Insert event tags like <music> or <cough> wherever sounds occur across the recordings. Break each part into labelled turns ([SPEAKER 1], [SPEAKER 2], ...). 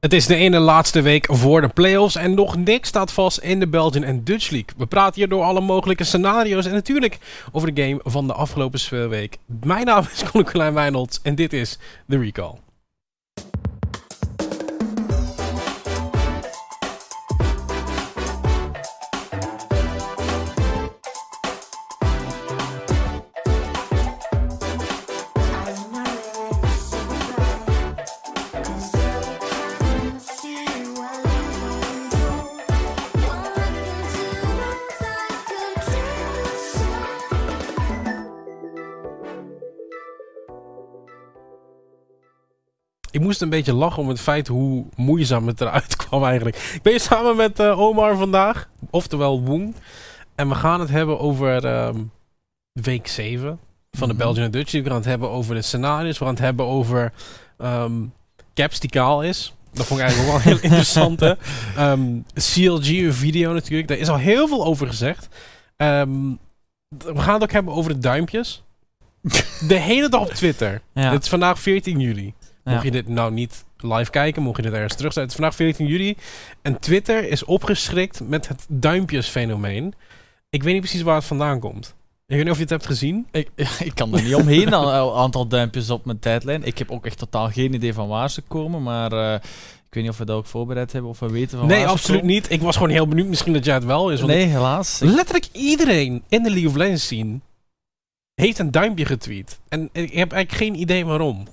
[SPEAKER 1] Het is de ene laatste week voor de playoffs en nog niks staat vast in de Belgian en Dutch League. We praten hier door alle mogelijke scenario's en natuurlijk over de game van de afgelopen speelweek. Mijn naam is Colin Klein Wijnolds en dit is The Recall. Moest een beetje lachen om het feit hoe moeizaam het eruit <laughs> kwam eigenlijk. Ik ben hier samen met eh, Omar vandaag, oftewel Woeng. En we gaan het hebben over ehm, week 7 van de
[SPEAKER 2] Mhm.
[SPEAKER 1] Belgian Dutch. We gaan het hebben over de scenario's. We gaan het hebben over ehm Caps die kaal is. Dat vond ik eigenlijk wel heel <laughs> interessant. Hè? Ehm, CLG, een video natuurlijk. Daar is al heel veel over gezegd. We gaan het ook hebben over de duimpjes. <laughs> De hele dag op Twitter.
[SPEAKER 2] Ja.
[SPEAKER 1] Het is vandaag 14 juli.
[SPEAKER 2] Ja.
[SPEAKER 1] Mocht je dit nou niet live kijken, mocht je dit ergens terug zijn. Het is vandaag 14 juli. En Twitter is opgeschrikt met het duimpjesfenomeen. Ik weet niet precies waar het vandaan komt. Ik weet niet of je het hebt gezien.
[SPEAKER 2] Ik, <laughs> ik kan er niet omheen, een aantal duimpjes op mijn tijdlijn. Ik heb ook echt totaal geen idee van waar ze komen, maar eh, ik weet niet of we dat ook voorbereid hebben of we weten van
[SPEAKER 1] nee,
[SPEAKER 2] waar ze
[SPEAKER 1] absoluut niet. Ik was gewoon heel benieuwd. Misschien dat jij het wel is.
[SPEAKER 2] Nee, helaas.
[SPEAKER 1] Letterlijk iedereen in de League of Legends scene heeft een duimpje getweet. En ik heb eigenlijk geen idee waarom.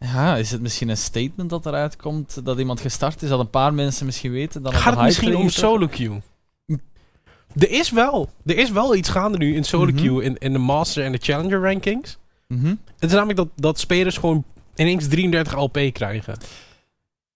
[SPEAKER 2] Ja, is het misschien een statement dat eruit komt dat iemand gestart is, dat een paar mensen misschien weten? Dan
[SPEAKER 1] Gaat het misschien om solo queue? Er is wel. Er is wel iets gaande nu in solo
[SPEAKER 2] Mhm.
[SPEAKER 1] queue in, in de Master en de Challenger rankings.
[SPEAKER 2] Mhm.
[SPEAKER 1] Het is namelijk dat, dat spelers gewoon ineens 33 LP krijgen.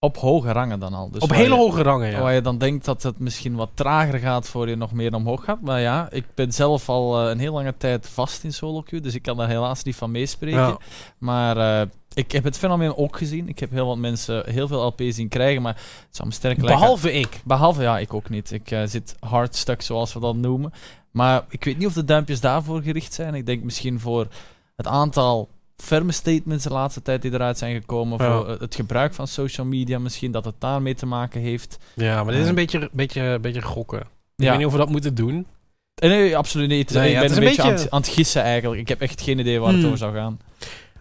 [SPEAKER 2] Op hoge rangen dan al. Dus
[SPEAKER 1] Op hele
[SPEAKER 2] je-
[SPEAKER 1] hoge rangen, ja.
[SPEAKER 2] Waar je dan denkt dat het misschien wat trager gaat voor je nog meer omhoog gaat. Maar ja, ik ben zelf al eh, een heel lange tijd vast in solo queue, dus ik kan daar helaas niet van meespreken.
[SPEAKER 1] Ja.
[SPEAKER 2] Maar eh, ik heb het fenomeen ook gezien. Ik heb heel wat mensen heel veel LP zien krijgen, maar het zou me sterk lijken.
[SPEAKER 1] Behalve ik.
[SPEAKER 2] Behalve, ja, ik ook niet. Ik eh, zit hard stuck, zoals we dat noemen. Maar ik weet niet of de duimpjes daarvoor gericht zijn. Ik denk misschien voor het aantal ferme statements de laatste tijd die eruit zijn gekomen.
[SPEAKER 1] Ja.
[SPEAKER 2] Voor eh, het gebruik van social media misschien, dat het daarmee te maken heeft.
[SPEAKER 1] Ja, maar dit is
[SPEAKER 2] Ja.
[SPEAKER 1] een beetje, beetje, beetje gokken. Ik
[SPEAKER 2] Ja.
[SPEAKER 1] weet niet of we dat moeten doen.
[SPEAKER 2] Eh, Nee, absoluut niet.
[SPEAKER 1] Nee,
[SPEAKER 2] ik
[SPEAKER 1] ja,
[SPEAKER 2] ben een beetje, Aan, het, aan het gissen eigenlijk. Ik heb echt geen idee waar het
[SPEAKER 1] Hmm.
[SPEAKER 2] over zou gaan.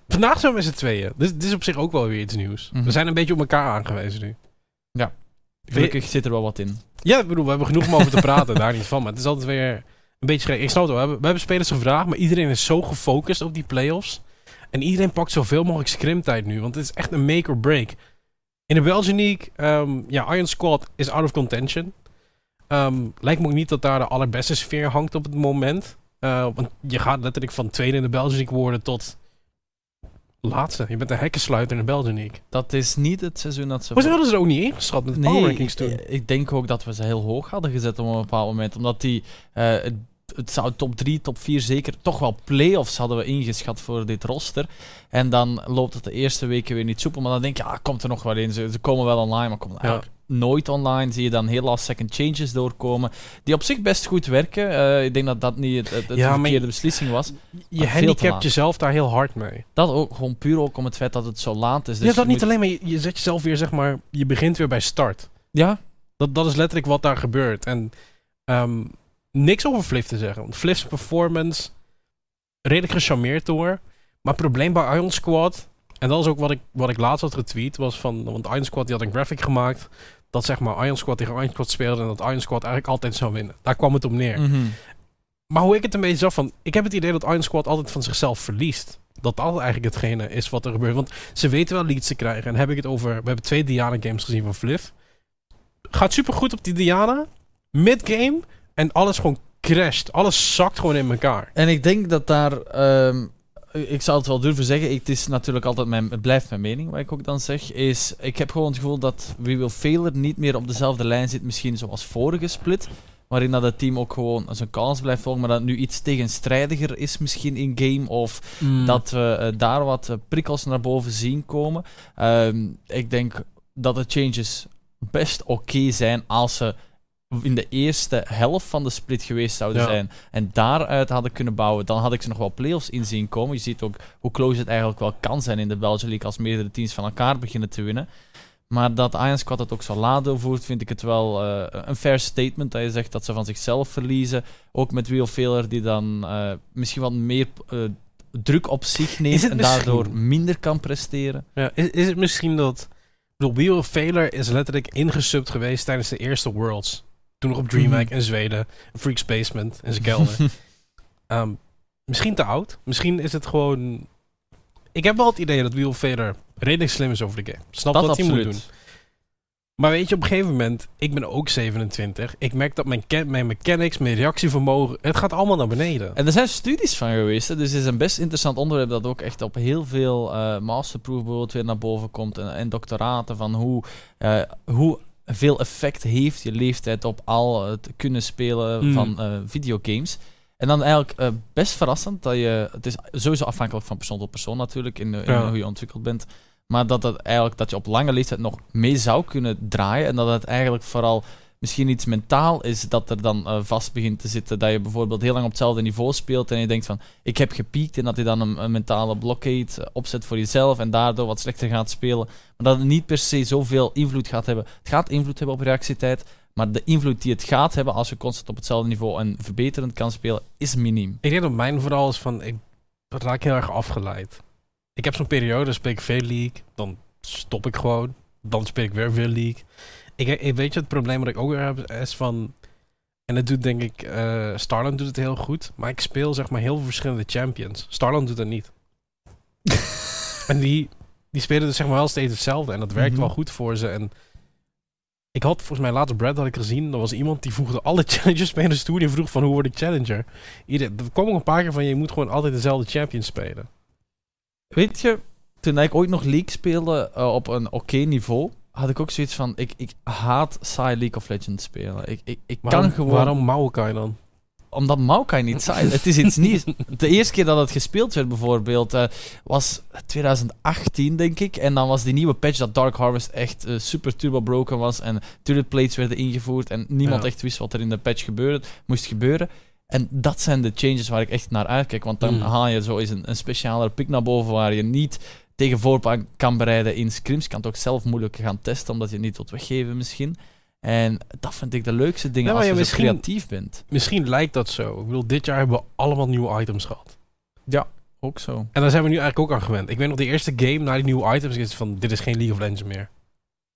[SPEAKER 1] Vandaag zijn we met z'n tweeën. Dus dit is op zich ook wel weer iets nieuws.
[SPEAKER 2] Mhm.
[SPEAKER 1] We zijn een beetje op elkaar aangewezen nu.
[SPEAKER 2] Gelukkig zit er wel wat in.
[SPEAKER 1] Ja, ik bedoel, we hebben genoeg om over te praten, <laughs> daar niet van. Maar het is altijd weer een beetje. Ik snap het wel. We hebben, we hebben spelers gevraagd, maar iedereen is zo gefocust op die playoffs. En iedereen pakt zoveel mogelijk scrimtijd nu, want het is echt een make or break. In de Belgian League, ehm, ja, Iron Squad is out of contention. Ehm, lijkt me ook niet dat daar de allerbeste sfeer hangt op het moment. Eh, want je gaat letterlijk van tweede in de Belgian League worden tot laatste. Je bent een hekkensluiter in de Belgian League.
[SPEAKER 2] Dat is niet het seizoen dat ze...
[SPEAKER 1] Maar ze hadden ze er ook niet ingeschat met de power rankings toen.
[SPEAKER 2] eh, ik denk ook dat we ze heel hoog hadden gezet op een bepaald moment. Omdat die... eh, het, het zou top 3, top 4 zeker... Toch wel play-offs hadden we ingeschat voor dit roster. En dan loopt het de eerste weken weer niet soepel. Maar dan denk je, ah, komt er nog wel in. Ze, ze komen wel online, maar komen
[SPEAKER 1] Ja.
[SPEAKER 2] eigenlijk nooit online. Zie je dan heel last second changes doorkomen. Die op zich best goed werken. Eh, ik denk dat dat niet het, het, het
[SPEAKER 1] Ja,
[SPEAKER 2] verkeerde beslissing was.
[SPEAKER 1] Je handicapt jezelf daar heel hard mee.
[SPEAKER 2] Dat ook gewoon puur ook om het feit dat het zo laat is. Dus
[SPEAKER 1] ja, dat
[SPEAKER 2] je
[SPEAKER 1] niet alleen, maar je, je zet jezelf weer, zeg maar, je begint weer bij start.
[SPEAKER 2] Ja,
[SPEAKER 1] Dat, dat is letterlijk wat daar gebeurt. En ehm, niks over Fliff te zeggen. Want Fliff's performance, redelijk gecharmeerd door. Maar het probleem bij Iron Squad, en dat is ook wat ik, wat ik laatst had getweet, was van, want Iron Squad die had een graphic gemaakt, dat zeg maar Iron Squad tegen Iron Squad speelde en dat Iron Squad eigenlijk altijd zou winnen. Daar kwam het op neer.
[SPEAKER 2] Mhm.
[SPEAKER 1] Maar hoe ik het een beetje zag van... Ik heb het idee dat Iron Squad altijd van zichzelf verliest. Dat dat eigenlijk hetgene is wat er gebeurt. Want ze weten wel leads te krijgen. En heb ik het over... We hebben twee Diana games gezien van Fliff. Gaat super goed op die Diana. Mid-game. En alles gewoon crasht. Alles zakt gewoon in elkaar.
[SPEAKER 2] En ik denk dat daar. ehm, ik zou het wel durven zeggen. Het is natuurlijk altijd mijn. Het blijft mijn mening, wat ik ook dan zeg. Is. Ik heb gewoon het gevoel dat We Will Failure niet meer op dezelfde lijn zit. Misschien zoals vorige split. Waarin dat het team ook gewoon zijn kans blijft volgen. Maar dat het nu iets tegenstrijdiger is, misschien in game. Of dat we eh, daar wat eh, prikkels naar boven zien komen. Ehm, ik denk dat de changes best oké zijn als ze in de eerste helft van de split geweest zouden
[SPEAKER 1] Ja.
[SPEAKER 2] zijn en daaruit hadden kunnen bouwen, dan had ik ze nog wel play-offs in zien komen. Je ziet ook hoe close het eigenlijk wel kan zijn in de Belgian League als meerdere teams van elkaar beginnen te winnen. Maar dat Iron Squad het ook zo laat doorvoert, vind ik het wel eh, een fair statement. Dat je zegt dat ze van zichzelf verliezen. Ook met Wheel Failure, die dan eh, misschien wat meer eh, druk op zich <laughs> neemt en daardoor minder kan presteren.
[SPEAKER 1] Ja, is, is het misschien dat... Ik bedoel, Wheel of Failure is letterlijk ingesubt geweest tijdens de eerste Worlds. Toen nog op DreamHack
[SPEAKER 2] Mhm.
[SPEAKER 1] in Zweden. Freaks Basement in zijn kelder. <laughs> Ehm, misschien te oud. Misschien is het gewoon... Ik heb wel het idee dat Wheel of redelijk slim is over de game. Snap
[SPEAKER 2] Dat
[SPEAKER 1] wat hij moet doen. Maar weet je, op een gegeven moment... Ik ben ook 27. Ik merk dat mijn, mijn mechanics, mijn reactievermogen... Het gaat allemaal naar beneden.
[SPEAKER 2] En er zijn studies van geweest, hè, dus het is een best interessant onderwerp dat ook echt op heel veel eh masterproof bijvoorbeeld weer naar boven komt en, en doctoraten van hoe, eh, hoe veel effect heeft je leeftijd op al het kunnen spelen
[SPEAKER 1] Mm.
[SPEAKER 2] van eh, videogames. En dan eigenlijk eh, best verrassend dat je, het is sowieso afhankelijk van persoon tot persoon natuurlijk, in, in
[SPEAKER 1] Ja.
[SPEAKER 2] hoe je ontwikkeld bent, maar dat, het eigenlijk, dat je op lange leeftijd nog mee zou kunnen draaien en dat het eigenlijk vooral misschien iets mentaal is dat er dan eh, vast begint te zitten. Dat je bijvoorbeeld heel lang op hetzelfde niveau speelt en je denkt van ik heb gepiekt en dat je dan een, mentale blokkade eh, opzet voor jezelf en daardoor wat slechter gaat spelen. Maar dat het niet per se zoveel invloed gaat hebben. Het gaat invloed hebben op reactietijd, maar de invloed die het gaat hebben als je constant op hetzelfde niveau en verbeterend kan spelen, is miniem.
[SPEAKER 1] Ik denk dat mijn vooral is van... Ik raak heel erg afgeleid. Ik heb zo'n periode, speel ik veel League. Dan stop ik gewoon. Dan speel ik weer veel League. Ik, ik weet je, het probleem wat ik ook weer heb is van... En dat doet denk ik... eh Starland doet het heel goed. Maar ik speel zeg maar heel veel verschillende champions. Starland doet het niet. <laughs> en die, die spelen dus zeg maar wel steeds hetzelfde. En dat werkt
[SPEAKER 2] Mhm.
[SPEAKER 1] wel goed voor ze. En ik had volgens mij later Brad had ik gezien. Er was iemand die voegde alle <laughs> challenger spelers toe. Die vroeg van hoe word ik challenger? Ieder, er kwam ook een paar keer van je moet gewoon altijd dezelfde champion spelen.
[SPEAKER 2] Weet je, toen ik ooit nog League speelde eh, op een oké niveau, had ik ook zoiets van, ik, ik haat saai League of Legends spelen. Ik, ik, ik
[SPEAKER 1] Waarom,
[SPEAKER 2] kan gewoon...
[SPEAKER 1] waarom Maokai dan?
[SPEAKER 2] Omdat Maokai niet saai Het is iets nieuws. <laughs> De eerste keer dat het gespeeld werd bijvoorbeeld, eh, was 2018 denk ik. En dan was die nieuwe patch dat Dark Harvest echt eh, super turbo broken was. En turret plates werden ingevoerd. En niemand
[SPEAKER 1] Ja.
[SPEAKER 2] echt wist wat er in de patch gebeurde, moest gebeuren. En dat zijn de changes waar ik echt naar uitkijk. Want dan
[SPEAKER 1] Mm.
[SPEAKER 2] haal je zo eens een, een specialere pick naar boven waar je niet tegen kan bereiden in scrims. Kan het ook zelf moeilijk gaan testen, omdat je het niet wilt weggeven misschien. En dat vind ik de leukste dingen
[SPEAKER 1] Ja,
[SPEAKER 2] als je
[SPEAKER 1] ja,
[SPEAKER 2] zo creatief bent.
[SPEAKER 1] Misschien lijkt dat zo. Ik bedoel, dit jaar hebben we allemaal nieuwe items gehad.
[SPEAKER 2] Ook zo.
[SPEAKER 1] En daar zijn we nu eigenlijk ook aan gewend. Ik weet nog, de eerste game na die nieuwe items is van, dit is geen League of Legends meer.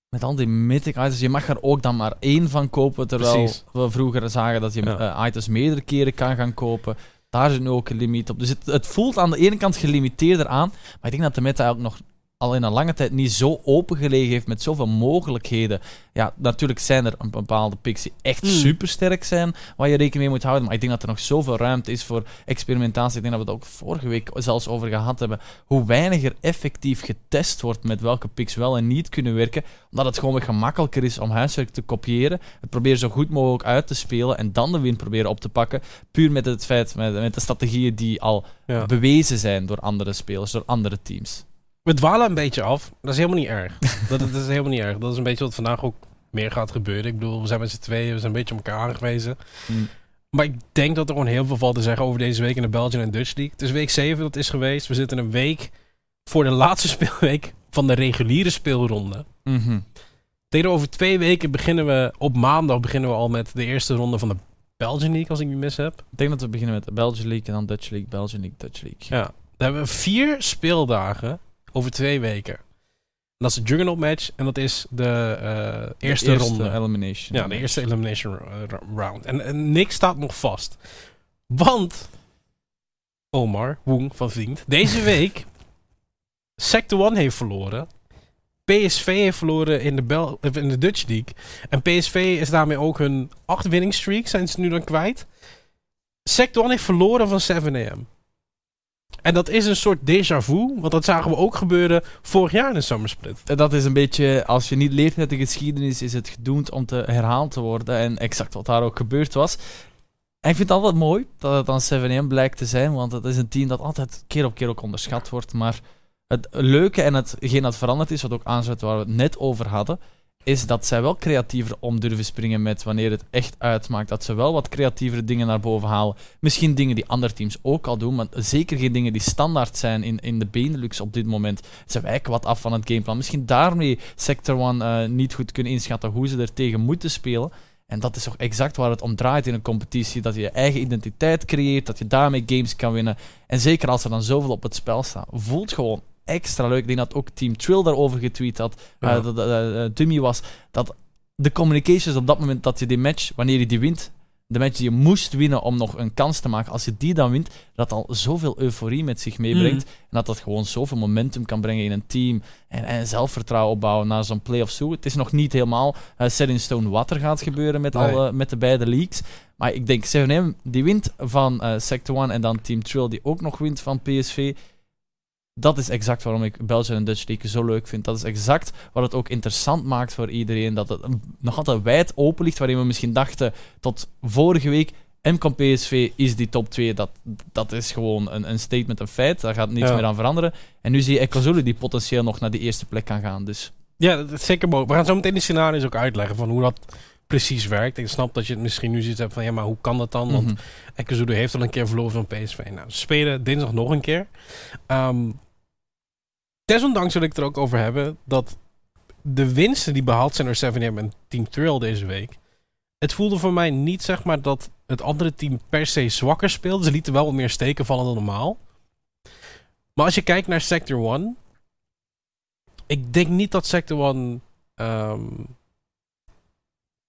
[SPEAKER 2] Met al die mythic items, je mag er ook dan maar één van kopen, terwijl
[SPEAKER 1] Precies.
[SPEAKER 2] we vroeger zagen dat je
[SPEAKER 1] Ja.
[SPEAKER 2] eh, items meerdere keren kan gaan kopen. Daar zit nu ook een limiet op. Dus het, het voelt aan de ene kant gelimiteerder aan, maar ik denk dat de meta eigenlijk nog al in een lange tijd niet zo open gelegen heeft met zoveel mogelijkheden. Ja, natuurlijk zijn er een bepaalde picks die echt
[SPEAKER 1] Mm.
[SPEAKER 2] super sterk zijn, waar je rekening mee moet houden. Maar ik denk dat er nog zoveel ruimte is voor experimentatie. Ik denk dat we het ook vorige week zelfs over gehad hebben. Hoe weinig er effectief getest wordt met welke picks wel en niet kunnen werken. Omdat het gewoon weer gemakkelijker is om huiswerk te kopiëren. Het proberen zo goed mogelijk uit te spelen en dan de win proberen op te pakken. Puur met het feit, met, met de strategieën die al
[SPEAKER 1] Ja.
[SPEAKER 2] bewezen zijn door andere spelers, door andere teams.
[SPEAKER 1] We dwalen een beetje af. Dat is helemaal niet erg. <laughs> dat, dat is helemaal niet erg. Dat is een beetje wat vandaag ook meer gaat gebeuren. Ik bedoel, we zijn met z'n tweeën, we zijn een beetje op elkaar aangewezen.
[SPEAKER 2] Mm.
[SPEAKER 1] Maar ik denk dat er gewoon heel veel valt te zeggen over deze week in de Belgian en Dutch League. Het is week 7 dat is geweest. We zitten een week voor de laatste <laughs> speelweek van de reguliere speelronde.
[SPEAKER 2] Mhm.
[SPEAKER 1] Tegen over twee weken beginnen we, op maandag beginnen we al met de eerste ronde van de Belgian League, als ik niet mis heb.
[SPEAKER 2] Ik denk dat we beginnen met de Belgian League en dan Dutch League, Belgian League, Dutch League.
[SPEAKER 1] Ja. Dan hebben we vier speeldagen over twee weken. En dat is de Juggernaut match en dat is de eh,
[SPEAKER 2] De
[SPEAKER 1] eerste, ronde.
[SPEAKER 2] elimination.
[SPEAKER 1] Ja, de eerste elimination eh, ro- round. En, en niks staat nog vast. Want Omar Woeng van Vriend deze <laughs> week Sector 1 heeft verloren. PSV heeft verloren in de, Bel of in de Dutch League. En PSV is daarmee ook hun acht winningstreak zijn ze nu dan kwijt. Sector 1 heeft verloren van 7am. En dat is een soort déjà vu, want dat zagen we ook gebeuren vorig jaar in de Summer Split.
[SPEAKER 2] Eh, Dat is een beetje, als je niet leert uit de geschiedenis, is het gedoemd om te herhaald te worden. En exact wat daar ook gebeurd was. Ik vind het altijd mooi dat het dan 7M blijkt te zijn, want het is een team dat altijd keer op keer ook onderschat wordt. Maar het leuke en hetgeen dat veranderd is, wat ook aanzet waar we het net over hadden, is dat zij wel creatiever om durven springen met wanneer het echt uitmaakt. Dat ze wel wat creatievere dingen naar boven halen. Misschien dingen die andere teams ook al doen, maar zeker geen dingen die standaard zijn in, in de Benelux op dit moment. Ze wijken wat af van het gameplan. Misschien daarmee Sector One eh, niet goed kunnen inschatten hoe ze er tegen moeten spelen. En dat is toch exact waar het om draait in een competitie. Dat je je eigen identiteit creëert, dat je daarmee games kan winnen. En zeker als er dan zoveel op het spel staat, voelt gewoon extra leuk. Ik denk dat ook Team Trill daarover getweet had.
[SPEAKER 1] Ja.
[SPEAKER 2] eh, dat dat Dummy was. Dat de communications op dat moment dat je die match, wanneer je die wint, de match die je moest winnen om nog een kans te maken, als je die dan wint, dat al zoveel euforie met zich meebrengt.
[SPEAKER 1] Mhm.
[SPEAKER 2] En dat dat gewoon zoveel momentum kan brengen in een team. En, en zelfvertrouwen opbouwen naar zo'n play-off toe. Het is nog niet helemaal eh, set in stone wat er gaat gebeuren met,
[SPEAKER 1] Nee.
[SPEAKER 2] alle, met de beide leagues. Maar ik denk 7M die wint van eh, Sector 1 en dan Team Trill die ook nog wint van PSV. Dat is exact waarom ik Belgium en Dutch League zo leuk vind. Dat is exact wat het ook interessant maakt voor iedereen. Dat het nog altijd wijd open ligt, waarin we misschien dachten tot vorige week. MCOM PSV is die top 2. Dat, dat is gewoon een, een statement, een feit. Daar gaat niets
[SPEAKER 1] Ja.
[SPEAKER 2] meer aan veranderen. En nu zie je Ekozulu die potentieel nog naar die eerste plek kan gaan. Dus
[SPEAKER 1] Ja, dat is zeker mogelijk. We gaan zo meteen die scenario's ook uitleggen van hoe dat precies werkt. Ik snap dat je het misschien nu ziet hebt van ja, maar hoe kan dat dan? Want
[SPEAKER 2] mhm.
[SPEAKER 1] Ekkezoede heeft al een keer verloren van PSV. Nou, ze spelen dinsdag nog een keer. Ehm desondanks wil ik het er ook over hebben dat de winsten die behaald zijn door 7M en Team Thrill deze week. Het voelde voor mij niet zeg maar dat het andere team per se zwakker speelde. Ze lieten wel wat meer steken vallen dan normaal. Maar als je kijkt naar Sector 1. Ik denk niet dat Sector 1 ehm,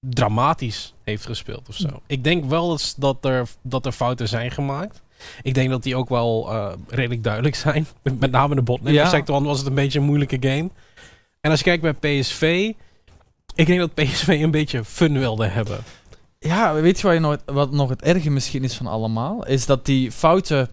[SPEAKER 1] dramatisch heeft gespeeld of zo. Ik denk wel dat, dat, er, dat er fouten zijn gemaakt. Ik denk dat die ook wel eh, redelijk duidelijk zijn. Met, <laughs> met name de. Voor Sector 1 was het een beetje een moeilijke game. En als je kijkt bij PSV... Ik denk dat PSV een beetje fun wilde hebben.
[SPEAKER 2] Ja, weet je wat, je nog, wat nog het erge misschien is van allemaal? Is dat die fouten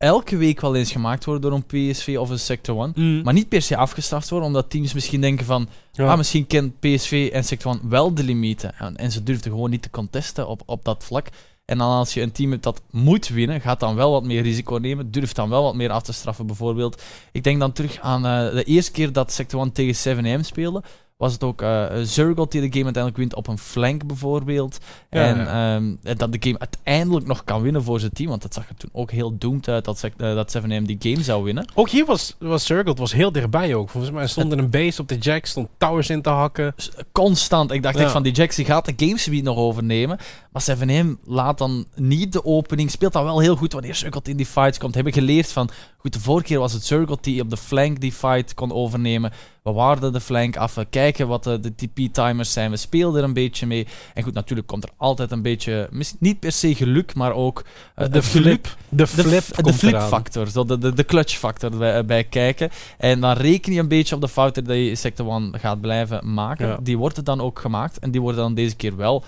[SPEAKER 2] elke week wel eens gemaakt worden door een PSV of een Sector 1. Maar niet per se afgestraft worden, omdat teams misschien denken van...
[SPEAKER 1] Ja.
[SPEAKER 2] Ah, misschien kent PSV en Sector 1 wel de limieten. En, en ze durfden gewoon niet te contesten op, op dat vlak. En dan als je een team hebt dat moet winnen, gaat dan wel wat meer risico nemen. Durft dan wel wat meer af te straffen, bijvoorbeeld. Ik denk dan terug aan eh, de eerste keer dat Sector 1 tegen 7M speelde. Was het ook eh Zurgot die de game uiteindelijk wint op een flank, bijvoorbeeld.
[SPEAKER 1] Ja,
[SPEAKER 2] en
[SPEAKER 1] ja.
[SPEAKER 2] ehm, en dat de game uiteindelijk nog kan winnen voor zijn team. Want het zag er toen ook heel doomed uit dat, eh, dat 7M die game zou winnen.
[SPEAKER 1] Ook hier was, was was heel dichtbij ook. Volgens mij stond er een base op de jack, stond towers in te hakken.
[SPEAKER 2] Eh, constant. Ik dacht
[SPEAKER 1] Ja.
[SPEAKER 2] echt van die Jax die gaat de gamespeed nog overnemen. Maar 7M laat dan niet de opening. Speelt dan wel heel goed wanneer Circle in die fights komt. Hebben geleerd van. Goed, de vorige keer was het Circle die op de flank die fight kon overnemen. We waarden de flank af. We kijken wat de, de TP-timers zijn. We speelden er een beetje mee. En goed, natuurlijk komt er altijd een beetje. Niet per se geluk, maar ook. eh,
[SPEAKER 1] de flip. De flip.
[SPEAKER 2] de flip factor, zo de, de, de clutch factor bij, bij kijken. En dan reken je een beetje op de fouten die je Sector 1 gaat blijven maken.
[SPEAKER 1] Ja.
[SPEAKER 2] Die worden dan ook gemaakt en die worden dan deze keer wel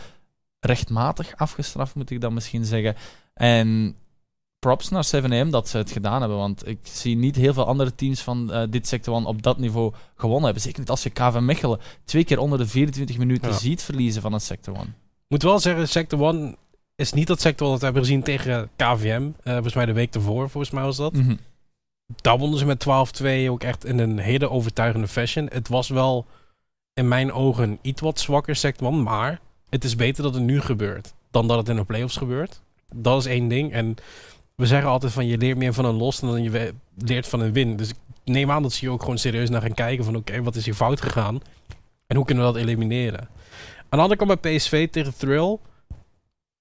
[SPEAKER 2] rechtmatig afgestraft, moet ik dan misschien zeggen. En props naar 7M dat ze het gedaan hebben, want ik zie niet heel veel andere teams van eh, dit Sector 1 op dat niveau gewonnen hebben. Zeker niet als je KV Mechelen twee keer onder de 24 minuten
[SPEAKER 1] Ja.
[SPEAKER 2] ziet verliezen van een Sector 1.
[SPEAKER 1] moet wel zeggen, Sector 1 is niet dat Sector 1 dat we hebben gezien tegen KVM. eh, volgens mij de week ervoor, volgens mij was dat.
[SPEAKER 2] Mhm.
[SPEAKER 1] Daar wonnen ze met 12-2 ook echt in een hele overtuigende fashion. Het was wel in mijn ogen iets wat zwakker Sector 1, maar het is beter dat het nu gebeurt dan dat het in de playoffs gebeurt. Dat is één ding. En we zeggen altijd van je leert meer van een los dan je leert van een win. Dus ik neem aan dat ze hier ook gewoon serieus naar gaan kijken van oké, wat is hier fout gegaan? En hoe kunnen we dat elimineren? Aan de andere kant bij PSV tegen Thrill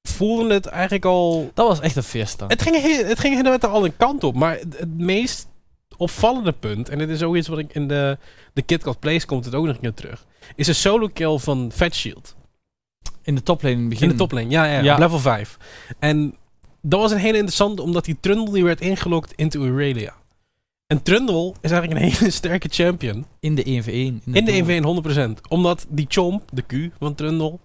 [SPEAKER 1] voelde het eigenlijk al
[SPEAKER 2] Dat was echt een fiesta.
[SPEAKER 1] het ging, he- het ging helemaal al een kant op. Maar het, meest opvallende punt, en dit is ook iets wat ik in de, de KitKat Plays komt het ook nog een keer terug, is een solo kill van Fat Shield.
[SPEAKER 2] In de toplane in het begin.
[SPEAKER 1] In de toplane, ja, ja,
[SPEAKER 2] Ja.
[SPEAKER 1] op level 5. En dat was een hele interessante, omdat die Trundle die werd ingelokt into Aurelia. En Trundle is eigenlijk een hele <laughs> sterke champion.
[SPEAKER 2] In de 1v1.
[SPEAKER 1] In de 1v1 100%. Omdat die chomp, de Q van Trundle,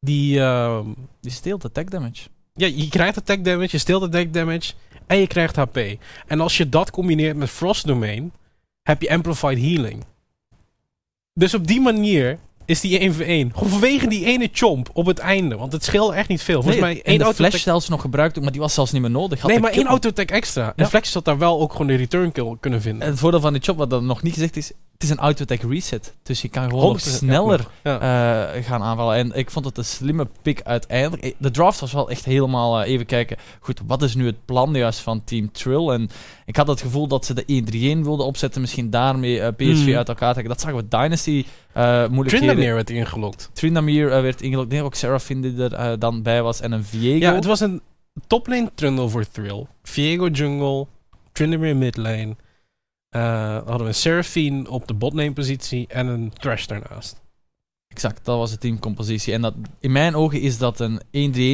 [SPEAKER 1] die... ehm,
[SPEAKER 2] Die steelt attack damage.
[SPEAKER 1] Ja, je krijgt attack damage, je steelt attack damage en je krijgt HP. En als je dat combineert met Frost Domain, heb je Amplified Healing. Dus op die manier is die 1 voor 1. Gewoon vanwege die ene chomp op het einde. Want het scheelt echt niet veel. Volgens
[SPEAKER 2] Nee,
[SPEAKER 1] mij
[SPEAKER 2] en
[SPEAKER 1] één
[SPEAKER 2] de
[SPEAKER 1] auto
[SPEAKER 2] flash zelfs nog gebruikt, maar die was zelfs niet meer nodig. Had
[SPEAKER 1] Nee,
[SPEAKER 2] de
[SPEAKER 1] maar één autotech extra. En
[SPEAKER 2] Ja.
[SPEAKER 1] Flex had daar wel ook gewoon de return kill kunnen vinden.
[SPEAKER 2] Het voordeel van die chop, wat dan nog niet gezegd is, het is een autotech reset. Dus je kan gewoon nog
[SPEAKER 1] 100%
[SPEAKER 2] sneller
[SPEAKER 1] Ja.
[SPEAKER 2] eh, gaan aanvallen. En ik vond het een slimme pick uiteindelijk. Eh, De draft was wel echt helemaal eh, even kijken. Goed, wat is nu het plan juist van Team Trill? En ik had het gevoel dat ze de 1-3-1 wilden opzetten. Misschien daarmee eh, PSV
[SPEAKER 1] Mhm.
[SPEAKER 2] uit elkaar trekken. Dat zagen we Dynasty uh, moeilijkheden.
[SPEAKER 1] Tryndamere werd ingelokt.
[SPEAKER 2] Trindamir eh, werd ingelokt. Nee, ook Seraphine die er dan bij was. En een Viego.
[SPEAKER 1] Ja, het was een toplane trundle voor Thrill. Viego jungle, Tryndamere midlane. Hadden we een Seraphine op de botlane positie en een Thresh daarnaast.
[SPEAKER 2] Exact, dat was de teamcompositie. En dat, in mijn ogen is dat een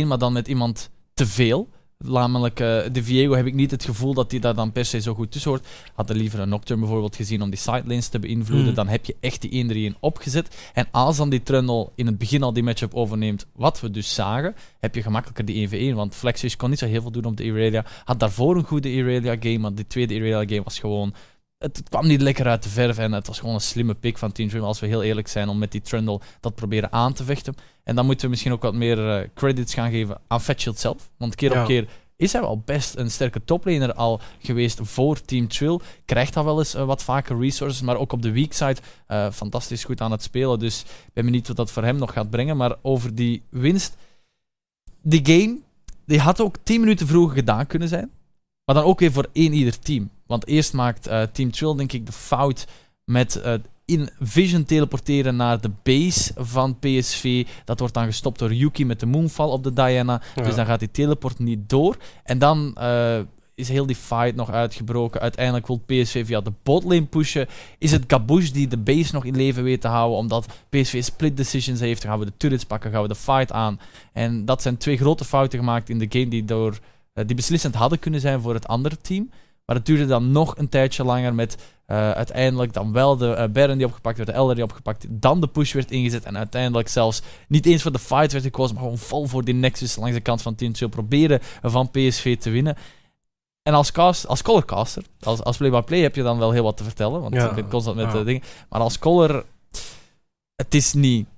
[SPEAKER 2] 1-3-1, maar dan met iemand te veel. Namelijk, eh, de Viego heb ik niet het gevoel dat hij daar dan per se zo goed tussen hoort. Had er liever een Nocturne bijvoorbeeld gezien om die sidelanes te beïnvloeden.
[SPEAKER 1] Hmm.
[SPEAKER 2] Dan heb je echt die 1-3-1 opgezet. En als dan die Trundle in het begin al die matchup overneemt, wat we dus zagen, heb je gemakkelijker die 1v1. Want Flexish kon niet zo heel veel doen op de Irelia. Had daarvoor een goede Irelia game, maar die tweede Irelia game was gewoon... Het, het kwam niet lekker uit de verf en het was gewoon een slimme pick van Team Dream, als we heel eerlijk zijn, om met die Trundle dat proberen aan te vechten. En dan moeten we misschien ook wat meer eh, credits gaan geven aan Fatshield zelf. Want keer
[SPEAKER 1] Ja.
[SPEAKER 2] op keer is hij wel best een sterke toplaner al geweest voor Team Trill. Krijgt dat wel eens eh, wat vaker resources, maar ook op de weak side eh, fantastisch goed aan het spelen. Dus ik ben benieuwd wat dat voor hem nog gaat brengen. Maar over die winst, die game, die had ook 10 minuten vroeger gedaan kunnen zijn. Maar dan ook weer voor één ieder team. Want eerst maakt eh, Team Trill, denk ik, de fout met eh, in Vision teleporteren naar de base van PSV. Dat wordt dan gestopt door Yuki met de Moonfall op de Diana.
[SPEAKER 1] Ja.
[SPEAKER 2] Dus dan gaat die teleport niet door. En dan eh, is heel die fight nog uitgebroken. Uiteindelijk wil PSV via de botlane pushen. Is het Gabush die de base nog in leven weet te houden, omdat PSV split decisions heeft. Dan gaan we de turrets pakken, gaan we de fight aan. En dat zijn twee grote fouten gemaakt in de game die, door, die beslissend hadden kunnen zijn voor het andere team. Maar het duurde dan nog een tijdje langer met eh, uiteindelijk dan wel de eh, Baron die opgepakt werd, de Elder die opgepakt, dan de push werd ingezet en uiteindelijk zelfs niet eens voor de fight werd gekozen, maar gewoon vol voor die Nexus langs de kant van Team proberen van PSV te winnen. En als, cast, als colorcaster, als, als play-by-play heb je dan wel heel wat te vertellen, want
[SPEAKER 1] Ja,
[SPEAKER 2] je bent constant met
[SPEAKER 1] ja.
[SPEAKER 2] dingen. Maar als color, het is niet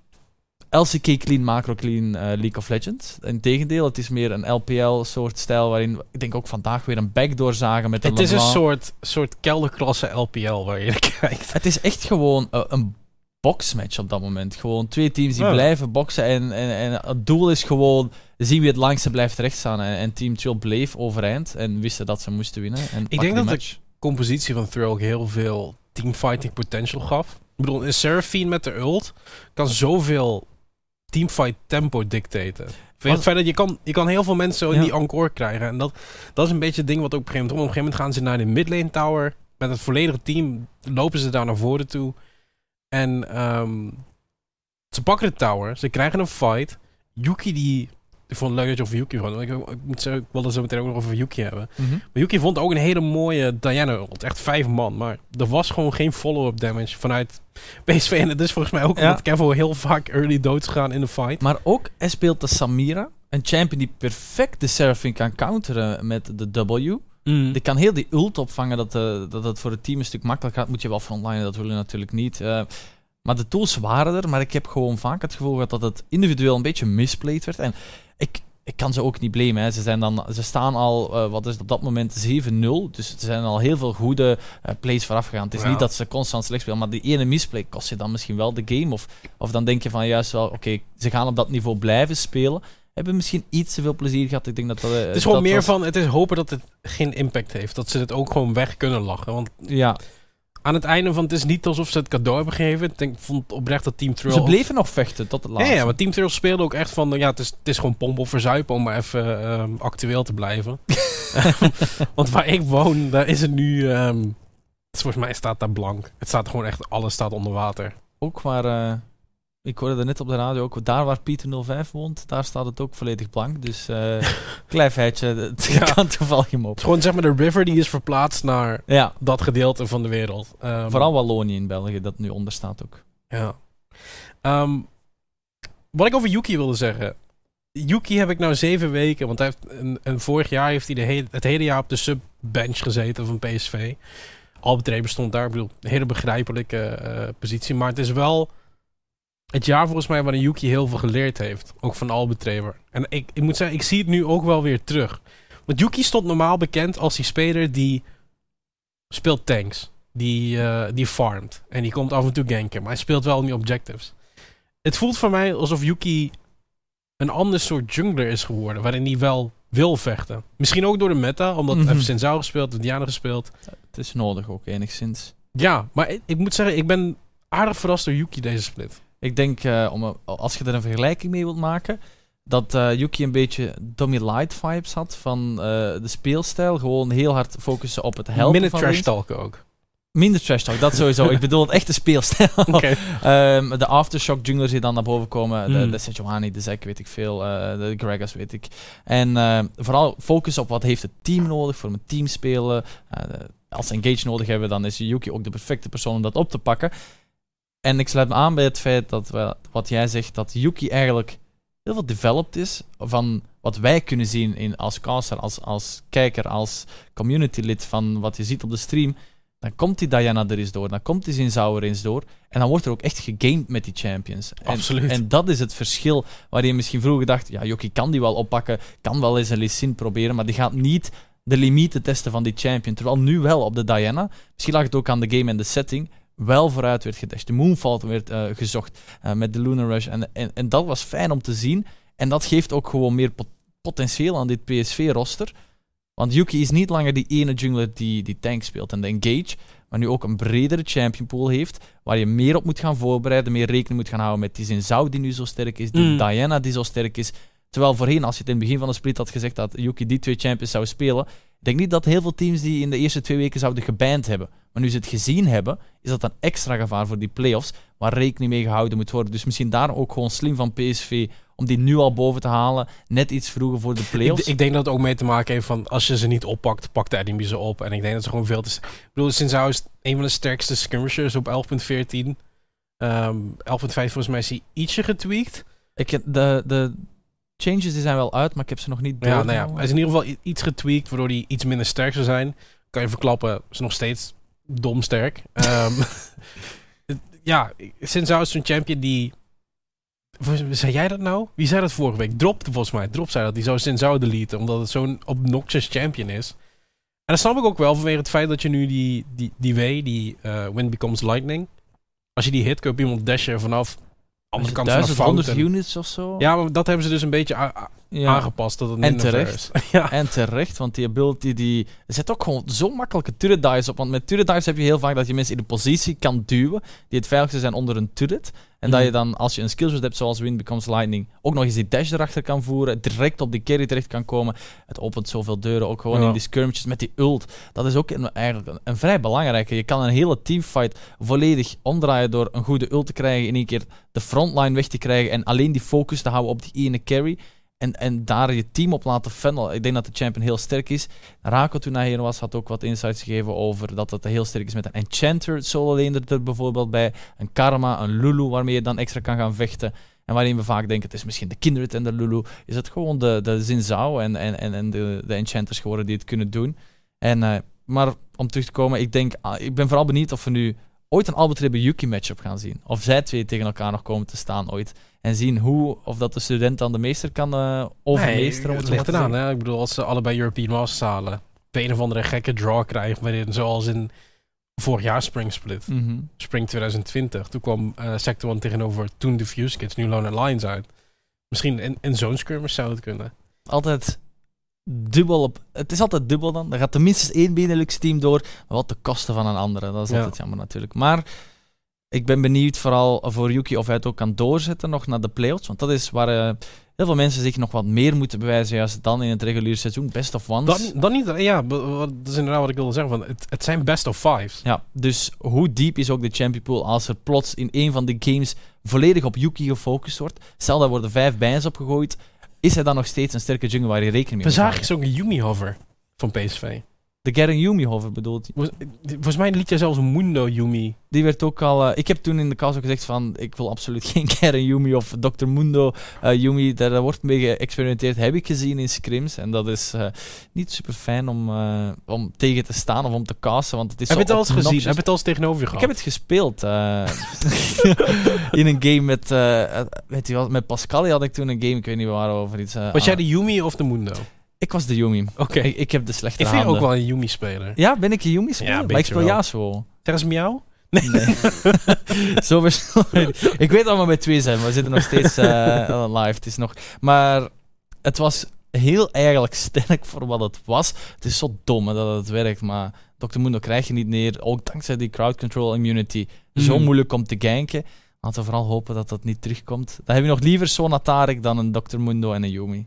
[SPEAKER 2] LCK clean, macro clean eh, League of Legends. Integendeel, het is meer een LPL-soort stijl waarin ik denk ook vandaag weer een backdoor zagen met een
[SPEAKER 1] Het is een soort, soort kelderklasse LPL waar je naar <laughs> kijkt.
[SPEAKER 2] Het is echt gewoon eh, een boxmatch op dat moment. Gewoon twee teams die
[SPEAKER 1] Ja.
[SPEAKER 2] blijven boksen. En, en, en het doel is gewoon zien wie het langste blijft rechtstaan. En, en Team Chill bleef overeind en wisten dat ze moesten winnen. En pakten
[SPEAKER 1] denk dat de-
[SPEAKER 2] match.
[SPEAKER 1] compositie van Thrill ook heel veel teamfighting potential gaf. Ik bedoel, een Seraphine met de ult kan zoveel teamfight tempo dictaten. Vind het feit dat je kan, je kan heel veel mensen zo in
[SPEAKER 2] Ja.
[SPEAKER 1] die encore krijgen. En dat, dat is een beetje het ding wat ook op een gegeven moment... Op een gegeven moment gaan ze naar de midlane tower. Met het volledige team lopen ze daar naar voren toe. En ehm, ze pakken de tower. Ze krijgen een fight. Yuki die... Ik vond het leuk dat je over Yuki vond. Ik, ik moet zeggen, ik wilde zo meteen ook nog over Yuki hebben.
[SPEAKER 2] Mhm.
[SPEAKER 1] Maar Yuki vond ook een hele mooie Diana ult. Echt vijf man. Maar er was gewoon geen follow-up damage vanuit PSV. En het is volgens mij ook
[SPEAKER 2] Ja.
[SPEAKER 1] omdat Kevo heel vaak early dood is gegaan in de fight.
[SPEAKER 2] Maar ook, hij speelt de Samira. Een champion die perfect de Seraphine kan counteren met de W. Die kan heel die ult opvangen, dat, eh, dat het voor het team een stuk makkelijker gaat. Moet je wel voor online, dat wil je natuurlijk niet. Eh, maar de tools waren er, maar ik heb gewoon vaak het gevoel gehad dat het individueel een beetje misplayed werd. En ik, ik kan ze ook niet blamen. Hè. Ze, zijn dan, ze staan al, eh, wat is het op dat moment, 7-0. Dus er zijn al heel veel goede eh, plays vooraf gegaan. Het is niet dat ze constant slecht spelen, maar die ene misplay kost je dan misschien wel de game. Of, of dan denk je van juist wel, oké, ze gaan op dat niveau blijven spelen. Hebben misschien iets te veel plezier gehad. Ik denk dat dat. eh,
[SPEAKER 1] Het is gewoon meer
[SPEAKER 2] was-
[SPEAKER 1] van, het is hopen dat het geen impact heeft. Dat ze het ook gewoon weg kunnen lachen. Want
[SPEAKER 2] Ja,
[SPEAKER 1] aan het einde van het is niet alsof ze het cadeau hebben gegeven. Ik vond oprecht dat Team Trill...
[SPEAKER 2] ze bleven nog vechten tot het laatste.
[SPEAKER 1] ja, maar Team Trill speelde ook echt van, ja, het is, het is gewoon pomp of verzuipen om maar even ehm, actueel te blijven. <laughs> <laughs> Want waar ik woon, daar is het nu, ehm, volgens mij staat daar blank. Het staat gewoon echt, alles staat onder water.
[SPEAKER 2] Ook waar, eh, ik hoorde er net op de radio, ook daar waar Pieter 05 woont, daar staat het ook volledig blank. Dus eh <laughs> klein feitje, <laughs>
[SPEAKER 1] Ja.
[SPEAKER 2] kan toevallig hem op.
[SPEAKER 1] Het is gewoon zeg maar de river die is verplaatst naar
[SPEAKER 2] Ja,
[SPEAKER 1] dat gedeelte van de wereld. Ehm,
[SPEAKER 2] vooral Wallonië in België, dat nu onder staat ook.
[SPEAKER 1] Ja. Ehm, wat ik over Yuki wilde zeggen. Yuki heb ik nou zeven weken, want hij heeft een, een vorig jaar heeft hij de he- het hele jaar op de subbench gezeten van PSV. Albert Reber stond daar, ik bedoel, een hele begrijpelijke eh, positie. Maar het is wel het jaar volgens mij waarin Yuki heel veel geleerd heeft. Ook van Albetrever. En ik, ik moet zeggen, ik zie het nu ook wel weer terug. Want Yuki stond normaal bekend als die speler die speelt tanks. Die, eh, die farmt. En die komt af en toe ganken. Maar hij speelt wel die objectives. Het voelt voor mij alsof Yuki een ander soort jungler is geworden. Waarin hij wel wil vechten. Misschien ook door de meta. Omdat hij
[SPEAKER 2] Mhm.
[SPEAKER 1] heeft Sinzao gespeeld, heeft Diana gespeeld.
[SPEAKER 2] Het is nodig ook, enigszins.
[SPEAKER 1] Ja, maar ik, ik moet zeggen, ik ben aardig verrast door Yuki deze split.
[SPEAKER 2] Ik denk, eh, om, als je er een vergelijking mee wilt maken, dat eh, Yuki een beetje Dummy Light vibes had van eh, de speelstijl. Gewoon heel hard focussen op het helpen
[SPEAKER 1] Minder
[SPEAKER 2] van
[SPEAKER 1] trash talken ook.
[SPEAKER 2] Minder trash talk, dat sowieso. <laughs> ik bedoel het echte speelstijl. <laughs> Ehm, de aftershock junglers die dan naar boven komen. De,
[SPEAKER 1] Mm.
[SPEAKER 2] de Sejuani, de Zack weet ik veel. eh, de Gragas weet ik. En eh, vooral focus op wat heeft het team nodig voor een team spelen. Eh, als ze engage nodig hebben, dan is Yuki ook de perfecte persoon om dat op te pakken. En ik sluit me aan bij het feit dat we, wat jij zegt, dat Yuki eigenlijk heel veel developed is van wat wij kunnen zien in, als caster, als, als kijker, als community lid van wat je ziet op de stream. Dan komt die Diana er eens door, dan komt die Zinzao er eens door. En dan wordt er ook echt gegamed met die champions. En,
[SPEAKER 1] Absoluut.
[SPEAKER 2] En dat is het verschil waar je misschien vroeger dacht, ja, Yuki kan die wel oppakken, kan wel eens een Lee Sin proberen, maar die gaat niet de limieten testen van die champion. Terwijl nu wel op de Diana, misschien lag het ook aan de game en de setting, wel vooruit werd gedashed. De Moonfall werd eh, gezocht eh, met de Lunar Rush. En, en, en dat was fijn om te zien. En dat geeft ook gewoon meer pot- potentieel aan dit PSV-roster. Want Yuki is niet langer die ene jungler die, die tank speelt en de engage, maar nu ook een bredere champion pool heeft, waar je meer op moet gaan voorbereiden, meer rekening moet gaan houden met die Zinzao die nu zo sterk is, die
[SPEAKER 1] Mm.
[SPEAKER 2] Diana die zo sterk is. Terwijl voorheen, als je het in het begin van de split had gezegd dat Yuki die twee champions zou spelen, ik denk niet dat heel veel teams die in de eerste twee weken zouden geband hebben. Maar nu ze het gezien hebben, is dat een extra gevaar voor die playoffs, waar rekening mee gehouden moet worden. Dus misschien daar ook gewoon slim van PSV om die nu al boven te halen, net iets vroeger voor de
[SPEAKER 1] Ik,
[SPEAKER 2] playoffs.
[SPEAKER 1] ik denk dat het ook mee te maken heeft van als je ze niet oppakt, pakt de enemy ze op. En ik denk dat ze gewoon veel te. Ik bedoel, Sinzao is een van de sterkste skirmishers op 11.14. Ehm 11.5 volgens mij is hij ietsje getweakt.
[SPEAKER 2] Ik, heb- de, de changes die zijn wel uit, maar ik heb ze nog niet
[SPEAKER 1] Ja, nou ja, hij is in ieder geval iets getweakt, waardoor hij iets minder sterk zou zijn. Kan je verklappen, is nog steeds dom sterk. Ehm, <laughs> ja, Sinzao is zo'n champion die... Zei jij dat nou? Wie zei dat vorige week? Drop volgens mij. Drop zei dat. Die zou Sinzao deleten, omdat het zo'n obnoxious champion is. En dat snap ik ook wel vanwege het feit dat je nu die, die, die W, die eh Wind Becomes Lightning... Als je die hit, kun je iemand dashen vanaf andere kant van de
[SPEAKER 2] 1100
[SPEAKER 1] fout. en-
[SPEAKER 2] units of zo.
[SPEAKER 1] Ja, maar dat hebben ze dus een beetje
[SPEAKER 2] Ja.
[SPEAKER 1] aangepast. Dat het
[SPEAKER 2] En terecht. <laughs>
[SPEAKER 1] ja.
[SPEAKER 2] En terecht, want die ability die... Er zit ook gewoon zo makkelijke turret dives op. Want met turret dives heb je heel vaak dat je mensen in de positie kan duwen die het veiligste zijn onder een turret. En dat
[SPEAKER 1] Mhm.
[SPEAKER 2] je dan, als je een skillshot hebt zoals Wind Becomes Lightning, ook nog eens die dash erachter kan voeren, direct op die carry terecht kan komen. Het opent zoveel deuren, ook gewoon
[SPEAKER 1] Ja.
[SPEAKER 2] in die skirmishes met die ult. Dat is ook een, eigenlijk een, een vrij belangrijke. Je kan een hele teamfight volledig omdraaien door een goede ult te krijgen, in één keer de frontline weg te krijgen en alleen die focus te houden op die ene carry. En, en daar je team op laten funnelen. Ik denk dat de champion heel sterk is. Rako, toen hij hier was, had ook wat insights gegeven over dat het heel sterk is met een Enchanter solo laner er bijvoorbeeld bij. Een Karma, een Lulu, waarmee je dan extra kan gaan vechten. En waarin we vaak denken, het is misschien de Kindred en de Lulu. Is het gewoon de, de Zinzao en, en, en, en de, de Enchanters geworden die het kunnen doen. En, eh, maar om terug te komen, ik, denk, ah, ik ben vooral benieuwd of we nu ooit een Albertrebe Yuki matchup gaan zien. Of zij twee tegen elkaar nog komen te staan ooit. En zien hoe, of dat de student dan de meester kan eh overmeesteren.
[SPEAKER 1] Nee,
[SPEAKER 2] het
[SPEAKER 1] ligt eraan. Hè? Ik bedoel, als ze allebei European Masters halen, op een of andere gekke draw krijgen, waarin zoals in vorig jaar Spring Split.
[SPEAKER 2] Mhm.
[SPEAKER 1] Spring 2020, toen kwam eh Sector 1 tegenover toen Diffuse Kids, nu Lone Lines uit. Misschien in, in zo'n skirmish zou het kunnen.
[SPEAKER 2] Altijd dubbel op. Het is altijd dubbel dan. Dan gaat er minstens één Benelux team door, maar wat de kosten van een andere. Dat is
[SPEAKER 1] Ja.
[SPEAKER 2] altijd jammer natuurlijk. Maar ik ben benieuwd vooral voor Yuki of hij het ook kan doorzetten nog naar de playoffs. Want dat is waar eh, heel veel mensen zich nog wat meer moeten bewijzen juist dan in het reguliere seizoen. Best of ones.
[SPEAKER 1] Dan, dan niet, ja, dat is inderdaad wat ik wilde zeggen. Van, het, het zijn best of fives.
[SPEAKER 2] Ja, dus hoe diep is ook de champion pool als er plots in een van de games volledig op Yuki gefocust wordt? Stel, daar worden vijf bijns opgegooid. Is hij dan nog steeds een sterke jungle waar je rekening mee
[SPEAKER 1] We
[SPEAKER 2] moet
[SPEAKER 1] zagen
[SPEAKER 2] houden?
[SPEAKER 1] eens ook een Yumi hover van PSV.
[SPEAKER 2] De Garen Yumi hover bedoelt hij.
[SPEAKER 1] Volgens- mij liet jij zelfs Mundo Yumi.
[SPEAKER 2] Die werd ook al... eh, ik heb toen in de cast ook gezegd van... Ik wil absoluut <laughs> geen Garen Yumi of Dr. Mundo eh, Yumi. Daar, daar wordt mee geëxperimenteerd. Heb ik gezien in scrims. En dat is eh, niet super fijn om, eh, om tegen te staan of om te casten. Want het is
[SPEAKER 1] Heb je het al eens gezien? Heb je het al eens tegenover je
[SPEAKER 2] Ik
[SPEAKER 1] gehad?
[SPEAKER 2] heb het gespeeld. eh, <laughs> in een game met, eh, eh, weet je wat, met Pascal had ik toen een game, ik weet niet waar over iets. eh,
[SPEAKER 1] Was jij
[SPEAKER 2] ah,
[SPEAKER 1] de Yumi of de Mundo?
[SPEAKER 2] Ik was de Yumi.
[SPEAKER 1] Oké.
[SPEAKER 2] Ik, ik heb de slechte
[SPEAKER 1] Ik vind
[SPEAKER 2] handen.
[SPEAKER 1] ook wel een Yumi-speler.
[SPEAKER 2] Ja, ben ik een Yumi
[SPEAKER 1] Ja,
[SPEAKER 2] maar ik speel
[SPEAKER 1] wel.
[SPEAKER 2] Yasuo.
[SPEAKER 1] Zeg eens miauw.
[SPEAKER 2] Nee. <laughs> Zo verschil- <laughs> ik weet dat we met twee zijn, maar we zitten nog steeds eh, live. Het is nog... Maar het was heel eigenlijk sterk voor wat het was. Het is zo dom hè, dat het werkt, maar Dr. Mundo krijg je niet neer. Ook dankzij die crowd control immunity. Zo
[SPEAKER 1] Mhm.
[SPEAKER 2] moeilijk om te ganken. Laten we vooral hopen dat dat niet terugkomt. Dan heb je nog liever Sona Tarek dan een Dr. Mundo en een Yumi.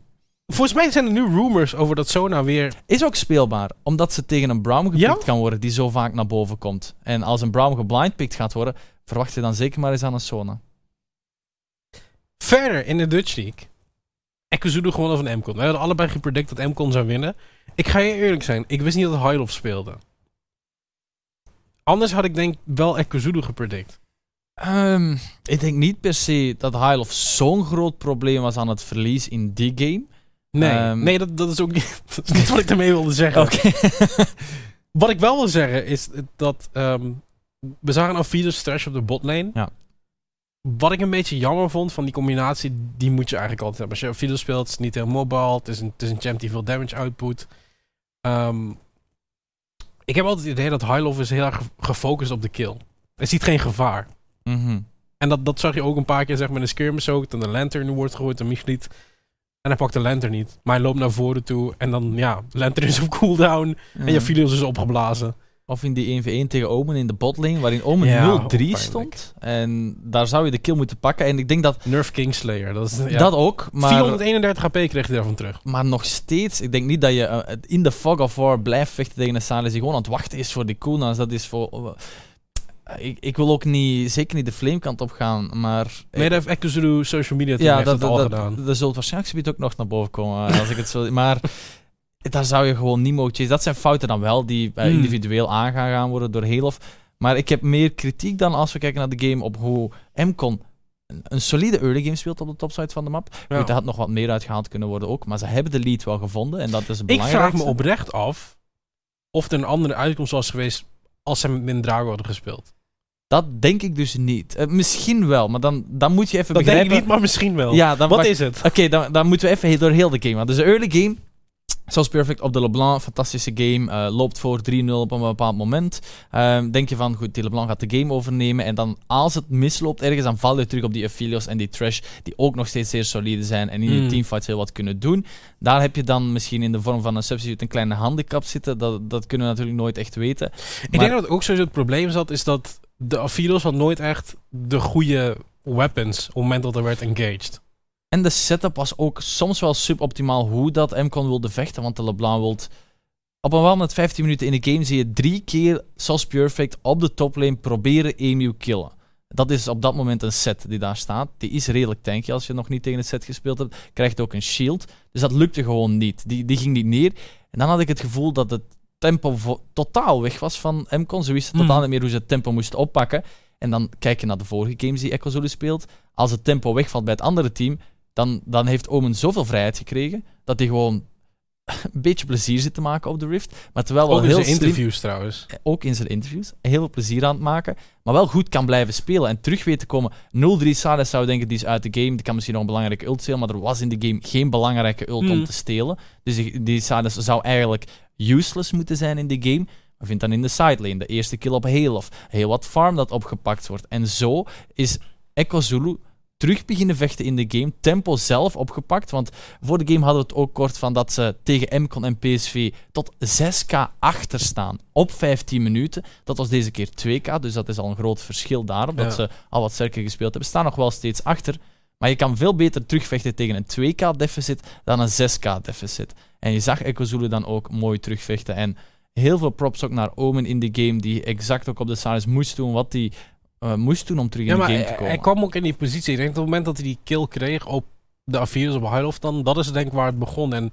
[SPEAKER 1] Volgens mij zijn er nu rumors over dat Sona weer...
[SPEAKER 2] Is ook speelbaar, omdat ze tegen een Brown gepikt
[SPEAKER 1] Ja?
[SPEAKER 2] kan worden die zo vaak naar boven komt. En als een Brown geblindpicked gaat worden, verwacht je dan zeker maar eens aan een Sona.
[SPEAKER 1] Verder in de Dutch League. Ekuzulu gewonnen van Emcon. We hadden allebei gepredict dat Emcon zou winnen. Ik ga je eerlijk zijn. Ik wist niet dat Hylof speelde. Anders had ik denk wel Ekuzulu gepredict.
[SPEAKER 2] Ehm, ik denk niet per se dat Hylof zo'n groot probleem was aan het verlies in die game.
[SPEAKER 1] Nee,
[SPEAKER 2] Ehm.
[SPEAKER 1] nee dat, dat, is ook niet, <laughs> dat is niet <laughs> wat ik daarmee wilde zeggen.
[SPEAKER 2] Oké. <laughs>
[SPEAKER 1] Wat ik wel wil zeggen is dat ehm, we zagen Alvidos trash op de botlane.
[SPEAKER 2] Ja.
[SPEAKER 1] Wat ik een beetje jammer vond van die combinatie, die moet je eigenlijk altijd hebben. Als je Alvidos speelt, is het niet heel mobile. Het is een, het is een champ die veel damage output. Ehm, ik heb altijd het idee dat Hylov is heel erg ge- gefocust op de kill. Hij ziet geen gevaar.
[SPEAKER 2] Mhm.
[SPEAKER 1] En dat, dat zag je ook een paar keer zeg in de skirmish ook. Toen de lantern wordt gegooid door Michliet. En hij pakt de lantern niet. Maar hij loopt naar voren toe. En dan, ja, lantern is op cooldown. En je. Filios is opgeblazen.
[SPEAKER 2] Of in die 1v1 tegen Omen in de botlane, waarin Omen
[SPEAKER 1] Ja,
[SPEAKER 2] 0-3
[SPEAKER 1] ook pijnlijk.
[SPEAKER 2] stond. En daar zou je de kill moeten pakken. En ik denk dat
[SPEAKER 1] Nerf Kingslayer. Dat, is, ja.
[SPEAKER 2] dat ook, maar,
[SPEAKER 1] 431 HP kreeg hij daarvan terug.
[SPEAKER 2] maar nog steeds, ik denk niet dat je eh, in de fog of war blijft vechten tegen een Salis die gewoon aan het wachten is voor die cooldowns. Dat is voor... eh, ik, ik wil ook niet, zeker niet de flamekant op gaan, maar...
[SPEAKER 1] Nee, dat heeft social media team
[SPEAKER 2] ja, dat,
[SPEAKER 1] het al
[SPEAKER 2] dat,
[SPEAKER 1] gedaan.
[SPEAKER 2] dat, dat zult waarschijnlijk ook nog naar boven komen, eh, als ik het zo... <laughs> Maar daar zou je gewoon niet mogen chasen. Dat zijn fouten dan wel, die eh,
[SPEAKER 1] Hmm.
[SPEAKER 2] individueel aangaan gaan worden door Helof. Maar ik heb meer kritiek dan als we kijken naar de game op hoe Mcon een, solide early game speelt op de topside van de map.
[SPEAKER 1] Ja.
[SPEAKER 2] Goed, er had nog wat meer uitgehaald kunnen worden ook, maar ze hebben de lead wel gevonden en dat is het
[SPEAKER 1] Ik vraag me oprecht af of er een andere uitkomst was geweest als ze met Mindrago hadden gespeeld.
[SPEAKER 2] Dat denk ik dus niet. Eh, misschien wel, maar dan, dan moet je even
[SPEAKER 1] Dat denk
[SPEAKER 2] begrijpen...
[SPEAKER 1] ik niet, maar misschien wel.
[SPEAKER 2] Ja, dan
[SPEAKER 1] Wat
[SPEAKER 2] wacht-
[SPEAKER 1] is het?
[SPEAKER 2] Oké, dan, dan moeten we even door heel de game gaan. Dus de early game, zoals perfect op de LeBlanc, fantastische game, eh, loopt voor 3-0 op een bepaald moment. Ehm, denk je van, goed, die LeBlanc gaat de game overnemen. En dan, als het misloopt ergens, dan val je terug op die Aphelios en die Trash, die ook nog steeds zeer solide zijn en in die
[SPEAKER 1] Mm.
[SPEAKER 2] teamfights heel wat kunnen doen. Daar heb je dan misschien in de vorm van een substitute een kleine handicap zitten. Dat, dat kunnen we natuurlijk nooit echt weten.
[SPEAKER 1] Ik denk dat ook sowieso het probleem zat, is dat de Afidos had nooit echt de goede weapons op het moment dat er werd engaged.
[SPEAKER 2] En de setup was ook soms wel suboptimaal hoe dat Mcon wilde vechten, want de LeBlanc wilt... Op een bepaald moment, 15 minuten in de game, zie je drie keer Sauce Perfect op de toplane proberen Emu killen. Dat is op dat moment een set die daar staat. Die is redelijk tanky als je nog niet tegen het set gespeeld hebt. Krijgt ook een shield. Dus dat lukte gewoon niet. Die, die ging niet neer. En dan had ik het gevoel dat het tempo totaal weg was van Mcon. Ze wisten totaal
[SPEAKER 1] Hmm.
[SPEAKER 2] niet meer hoe ze het tempo moesten oppakken. En dan kijk je naar de vorige games die Echo Zulu speelt. Als het tempo wegvalt bij het andere team, dan, dan heeft Omen zoveel vrijheid gekregen dat hij gewoon <laughs> een beetje plezier zit te maken op de Rift. Maar terwijl wel
[SPEAKER 1] Ook in
[SPEAKER 2] heel
[SPEAKER 1] zijn
[SPEAKER 2] slim-
[SPEAKER 1] interviews trouwens.
[SPEAKER 2] ook in zijn interviews, heel veel plezier aan het maken, maar wel goed kan blijven spelen en terug weet te komen. 0-3 Sades zou denken, die is uit de game, die kan misschien nog een belangrijke ult stelen, maar er was in de game geen belangrijke ult om
[SPEAKER 1] Hmm.
[SPEAKER 2] te stelen. Dus die, die Sades zou eigenlijk useless moeten zijn in de game. Maar vindt dan in de sidelane de eerste kill op heel of heel wat farm dat opgepakt wordt. En zo is Echo Zulu terug beginnen vechten in de game. Tempo zelf opgepakt. Want voor de game hadden we het ook kort van dat ze tegen MCON en PSV tot 6k achter staan op 15 minuten. Dat was deze keer 2k, dus dat is al een groot verschil daarop. Dat
[SPEAKER 1] Ja.
[SPEAKER 2] ze al wat sterker gespeeld hebben. Staan nog wel steeds achter. Maar je kan veel beter terugvechten tegen een 2k-deficit dan een 6k-deficit. En je zag Echo Zulu dan ook mooi terugvechten. En heel veel props ook naar Omen in de game, die exact ook op de Saris moest doen wat hij eh, moest doen om terug
[SPEAKER 1] Ja,
[SPEAKER 2] in de game
[SPEAKER 1] hij,
[SPEAKER 2] te komen.
[SPEAKER 1] hij kwam ook in die positie. Ik denk dat op het moment dat hij die kill kreeg op de Afiros op Highloft, dan dat is denk ik waar het begon. En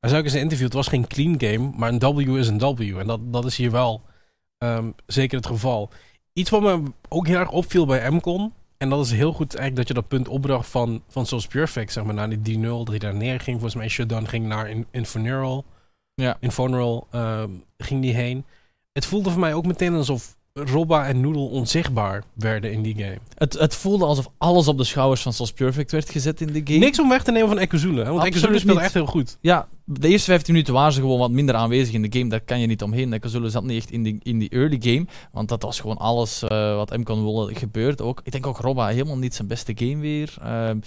[SPEAKER 1] Hij zei ook in zijn interview, het was geen clean game, maar een W is een W. En dat, dat is hier wel ehm, zeker het geval. Iets wat me ook heel erg opviel bij MCON, en dat is heel goed eigenlijk dat je dat punt opbracht van, van Souls Perfect, zeg maar, naar die 3-0, dat hij daar neer ging. Volgens mij Shutdown ging naar in, Infuneral.
[SPEAKER 2] Ja.
[SPEAKER 1] Infuneral ehm, ging die heen. Het voelde voor mij ook meteen alsof Robba en Noodle onzichtbaar werden in die game.
[SPEAKER 2] Het, het voelde alsof alles op de schouders van Sos Perfect werd gezet in de game.
[SPEAKER 1] Niks om weg te nemen van Ekozule, want speelde
[SPEAKER 2] niet.
[SPEAKER 1] echt heel goed.
[SPEAKER 2] Ja, de eerste 15 minuten waren ze gewoon wat minder aanwezig in de game. Daar kan je niet omheen. Ekozule zat niet echt in die, in die early game. Want dat was gewoon alles eh, wat MCON wilde gebeurd ook. Ik denk ook Robba helemaal niet zijn beste game weer. Ehm,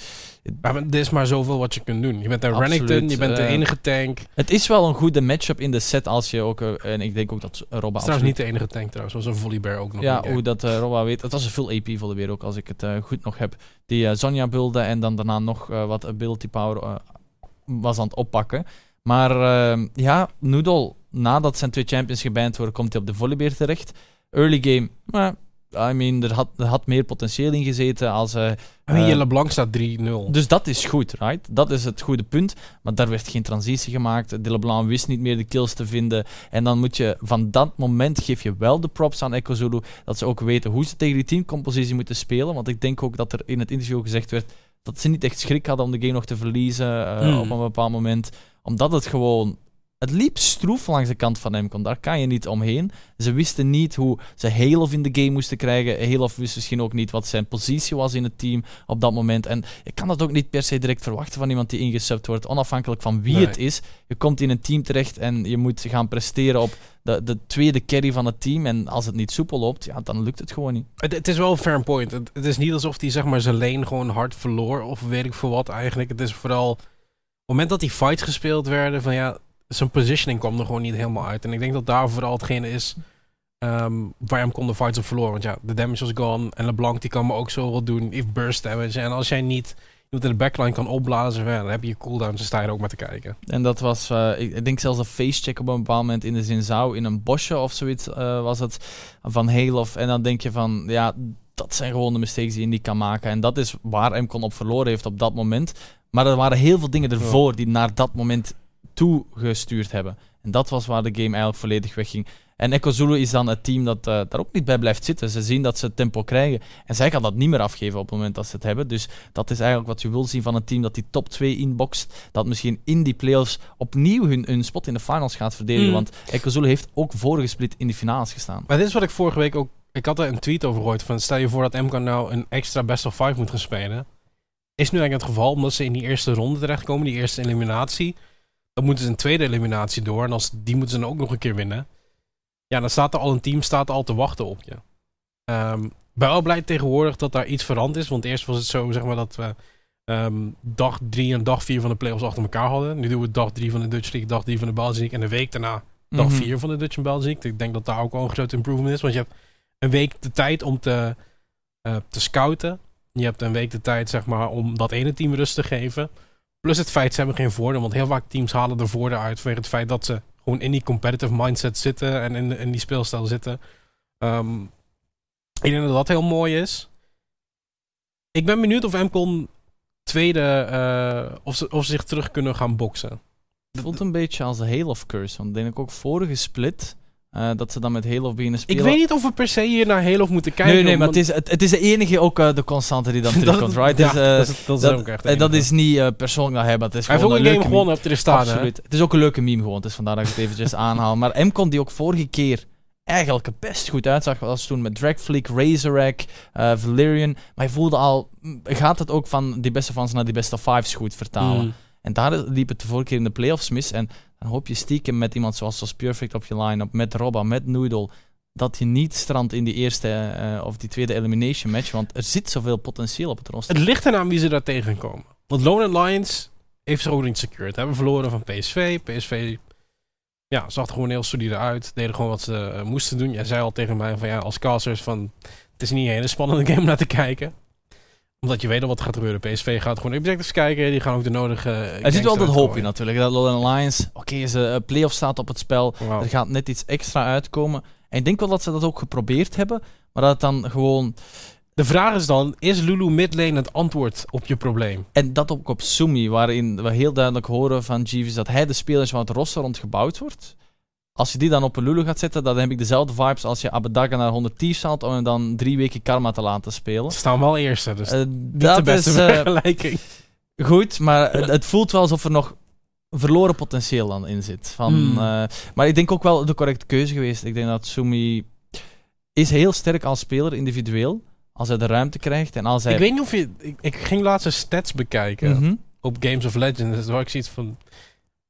[SPEAKER 1] Maar er is maar zoveel wat je kunt doen. Je bent een
[SPEAKER 2] Absoluut,
[SPEAKER 1] Renekton, je bent de
[SPEAKER 2] eh,
[SPEAKER 1] enige tank. Het
[SPEAKER 2] het is wel een goede matchup in de set als je ook... eh, en ik denk ook dat Robba
[SPEAKER 1] is trouwens niet de enige tank trouwens, zoals een Volleybear ook nog.
[SPEAKER 2] Ja, hoe dat Robba weet. Het was een full AP de weer ook, als ik het goed nog heb. Die Sonja bulde en dan daarna nog wat ability power was aan het oppakken. Maar eh, ja, Noodle, nadat zijn twee champions geband worden, komt hij op de volleybeer terecht. Early game, maar I mean, er had, er had meer potentieel in gezeten als...
[SPEAKER 1] I mean,
[SPEAKER 2] eh,
[SPEAKER 1] je LeBlanc staat 3-0.
[SPEAKER 2] dus dat is goed, right? Dat is het goede punt. Maar daar werd geen transitie gemaakt. De LeBlanc wist niet meer de kills te vinden. En dan moet je van dat moment geef je wel de props aan Echo Zulu. Dat ze ook weten hoe ze tegen die teamcompositie moeten spelen. Want ik denk ook dat er in het interview gezegd werd dat ze niet echt schrik hadden om de game nog te verliezen eh,
[SPEAKER 1] Hmm.
[SPEAKER 2] op een bepaald moment. Omdat het gewoon. Het liep stroef langs de kant van Emcon. Daar kan je niet omheen. Ze wisten niet hoe ze Halof in de game moesten krijgen. Halof wist misschien ook niet wat zijn positie was in het team op dat moment. En je kan dat ook niet per se direct verwachten van iemand die ingesubt wordt, onafhankelijk van wie
[SPEAKER 1] Nee.
[SPEAKER 2] het is. Je komt in een team terecht en je moet gaan presteren op de, de tweede carry van het team. En als het niet soepel loopt, ja, dan lukt het gewoon niet.
[SPEAKER 1] Het, het is wel een fair point. Het, het is niet alsof hij zeg maar, zijn lane gewoon hard verloor. Of weet ik veel wat eigenlijk. Het is vooral... Het moment dat die fights gespeeld werden... Van ja, zijn positioning kwam er gewoon niet helemaal uit. En ik denk dat daar vooral hetgene is... ehm, waar hem kon de fights op verloren. Want ja, de damage was gone. En LeBlanc die kan me ook zo wat doen. Heeft burst damage. En als jij niet iemand in de backline kan opblazen... dan heb je je cooldowns. Dan sta je er ook maar te kijken.
[SPEAKER 2] En dat was, eh, ik, denk zelfs een facecheck op een bepaald moment in de zin zou in een bosje of zoiets eh, was het van Halof. En dan denk je van, ja, dat zijn gewoon de mistakes die je niet kan maken. En dat is waar Mcon op verloren heeft op dat moment. Maar er waren heel veel dingen ervoor die naar dat moment toegestuurd hebben. En dat was waar de game eigenlijk volledig wegging. En Echo Zulu is dan het team dat eh, daar ook niet bij blijft zitten. Ze zien dat ze het tempo krijgen. En zij gaan dat niet meer afgeven op het moment dat ze het hebben. Dus dat is eigenlijk wat je wil zien van een team dat die top 2 inboxt. Dat misschien in die playoffs opnieuw hun, hun spot in de finals gaat verdedigen.
[SPEAKER 1] Mm.
[SPEAKER 2] Want Echo Zulu heeft ook vorige split in de finales gestaan.
[SPEAKER 1] Maar dit is wat ik vorige week ook... Ik had er een tweet over gehoord van... Stel je voor dat MK nou een extra best of 5 moet gaan spelen. Is nu eigenlijk het geval, omdat ze in die eerste ronde terechtkomen, die eerste eliminatie. Dan moeten ze een tweede eliminatie door. En als die moeten ze dan ook nog een keer winnen. Ja, dan staat er al een team staat al te wachten op je. Ehm ben wel blij tegenwoordig dat daar iets veranderd is. Want eerst was het zo, zeg maar, dat we ehm, dag 3 en dag 4 van de playoffs achter elkaar hadden. Nu doen we dag 3 van de Dutch League, dag 3 van de Belgian League. En de week daarna dag
[SPEAKER 2] Mhm.
[SPEAKER 1] 4 van de Dutch en Belgian League. Ik denk dat daar ook wel een groot improvement is. Want je hebt een week de tijd om te, eh, te scouten. Je hebt een week de tijd, zeg maar, om dat ene team rust te geven. Plus het feit, ze hebben geen voordeel. Want heel vaak teams halen er voordeel uit vanwege het feit dat ze gewoon in die competitive mindset zitten. En in, in die speelstijl zitten. Ehm, ik denk dat dat heel mooi is. Ik ben benieuwd of MCON tweede, eh, of, ze, of ze zich terug kunnen gaan boksen.
[SPEAKER 2] Het voelt een beetje als de Halo of Curse. Want ik denk ook vorige split, eh, dat ze dan met Halo beginnen
[SPEAKER 1] Ik
[SPEAKER 2] spelen.
[SPEAKER 1] weet niet of we per se hier naar Halo moeten kijken.
[SPEAKER 2] nee, nee, maar het is, het, het is de enige ook eh, de constante die dan <laughs> terugkomt, right?
[SPEAKER 1] ja,
[SPEAKER 2] Dus, eh,
[SPEAKER 1] dat is, dat is
[SPEAKER 2] dat,
[SPEAKER 1] ook echt.
[SPEAKER 2] dat
[SPEAKER 1] enige.
[SPEAKER 2] is niet eh, persoonlijk naar hebben. Het is
[SPEAKER 1] Hij heeft ook een
[SPEAKER 2] een
[SPEAKER 1] game gewonnen op de staan. hè?
[SPEAKER 2] Het is ook een leuke meme gewoon. Dus vandaar dat ik het eventjes <laughs> aanhaal. Maar Mcon die ook vorige keer eigenlijk best goed uitzag. Was toen met Dragfleek, Razorak, eh Valerian. Maar je voelde al, mm, gaat het ook van die beste fans naar die beste fives goed vertalen.
[SPEAKER 1] Mm.
[SPEAKER 2] En daar liep het de vorige keer in de playoffs mis. En dan hoop je stiekem met iemand zoals Sos Perfect op je line-up, met Robba, met Noodle, dat je niet strandt in die eerste eh, of die tweede elimination match. Want er zit zoveel potentieel op het roster.
[SPEAKER 1] Het ligt eraan wie ze daar tegenkomen. Want Lone Lions heeft zich ook niet secured. Hebben verloren van PSV. PSV ja, zag er gewoon heel solide uit. Deden gewoon wat ze eh, moesten doen. Jij zei al tegen mij van ja, als casters van... Het is niet een hele spannende <laughs> game om naar te kijken. Omdat je weet al wat gaat gebeuren. PSV gaat gewoon objectives kijken. Die gaan ook de nodige... eh,
[SPEAKER 2] Er zit wel dat hoop in natuurlijk. Dat Lowland Lions, oké, ze eh, playoff staat op het spel. Er gaat net iets extra uitkomen. En ik denk wel dat ze dat ook geprobeerd hebben. Maar dat het dan gewoon...
[SPEAKER 1] De vraag is dan, is Lulu midlane het antwoord op je probleem?
[SPEAKER 2] En dat ook op Sumi, waarin we heel duidelijk horen van Jeeves dat hij de speler is waar het roster rond gebouwd wordt. Als je die dan op een Lulu gaat zetten, dan heb ik dezelfde vibes als je Abedaga naar 110 staat om hem dan drie weken Karma te laten spelen.
[SPEAKER 1] Ze staan wel eerste, dus
[SPEAKER 2] Eh,
[SPEAKER 1] niet de
[SPEAKER 2] dat
[SPEAKER 1] beste
[SPEAKER 2] is eh,
[SPEAKER 1] vergelijking. <laughs>
[SPEAKER 2] goed, maar het, het voelt wel alsof er nog verloren potentieel dan in zit. Van,
[SPEAKER 1] Hmm.
[SPEAKER 2] eh, maar ik denk ook wel de correcte keuze geweest. Ik denk dat Sumi is heel sterk als speler, individueel. Als hij de ruimte krijgt en als hij...
[SPEAKER 1] Ik weet niet of je... Ik, ik ging laatst zijn stats bekijken
[SPEAKER 2] Mhm.
[SPEAKER 1] op Games of Legends. Waar ik zoiets van...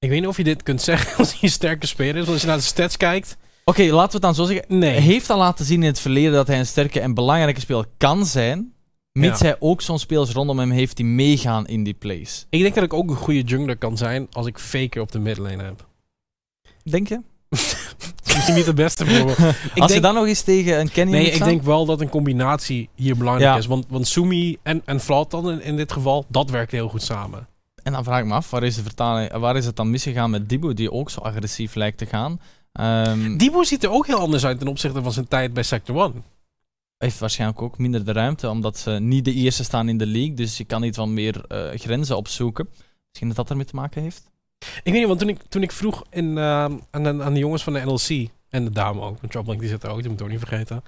[SPEAKER 1] Ik weet niet of je dit kunt zeggen <laughs> als hij een sterke speler is. Want als je naar de stats kijkt...
[SPEAKER 2] Oké, laten we het dan zo zeggen.
[SPEAKER 1] Nee.
[SPEAKER 2] Hij heeft al laten zien in het verleden dat hij een sterke en belangrijke speler kan zijn. Mits
[SPEAKER 1] Ja.
[SPEAKER 2] hij ook zo'n spelers rondom hem heeft die meegaan in die plays.
[SPEAKER 1] Ik denk dat ik ook een goede jungler kan zijn als ik Faker op de midlane heb.
[SPEAKER 2] Denk je? <laughs>
[SPEAKER 1] Misschien niet het beste voorbeeld. <laughs>
[SPEAKER 2] Als je dan nog eens tegen een Kenny
[SPEAKER 1] Nee, ik
[SPEAKER 2] staan?
[SPEAKER 1] denk wel dat een combinatie hier belangrijk
[SPEAKER 2] Ja.
[SPEAKER 1] is. Want, want Sumi en, en in, in dit geval, dat werkt heel goed samen.
[SPEAKER 2] En dan vraag ik me af, waar is, de vertaling, waar is het dan misgegaan met Dibu, die ook zo agressief lijkt te gaan?
[SPEAKER 1] Dibo ziet er ook heel anders uit ten opzichte van zijn tijd bij Sector 1.
[SPEAKER 2] heeft waarschijnlijk ook minder de ruimte, omdat ze niet de eerste staan in de league. Dus je kan iets van meer eh, grenzen opzoeken. Misschien dat dat ermee te maken heeft.
[SPEAKER 1] Ik weet niet, want toen ik, toen ik vroeg in, ehm, aan, de, aan de jongens van de NLC, en de dame ook, want Joblink die zit er ook, die moet ik ook niet vergeten.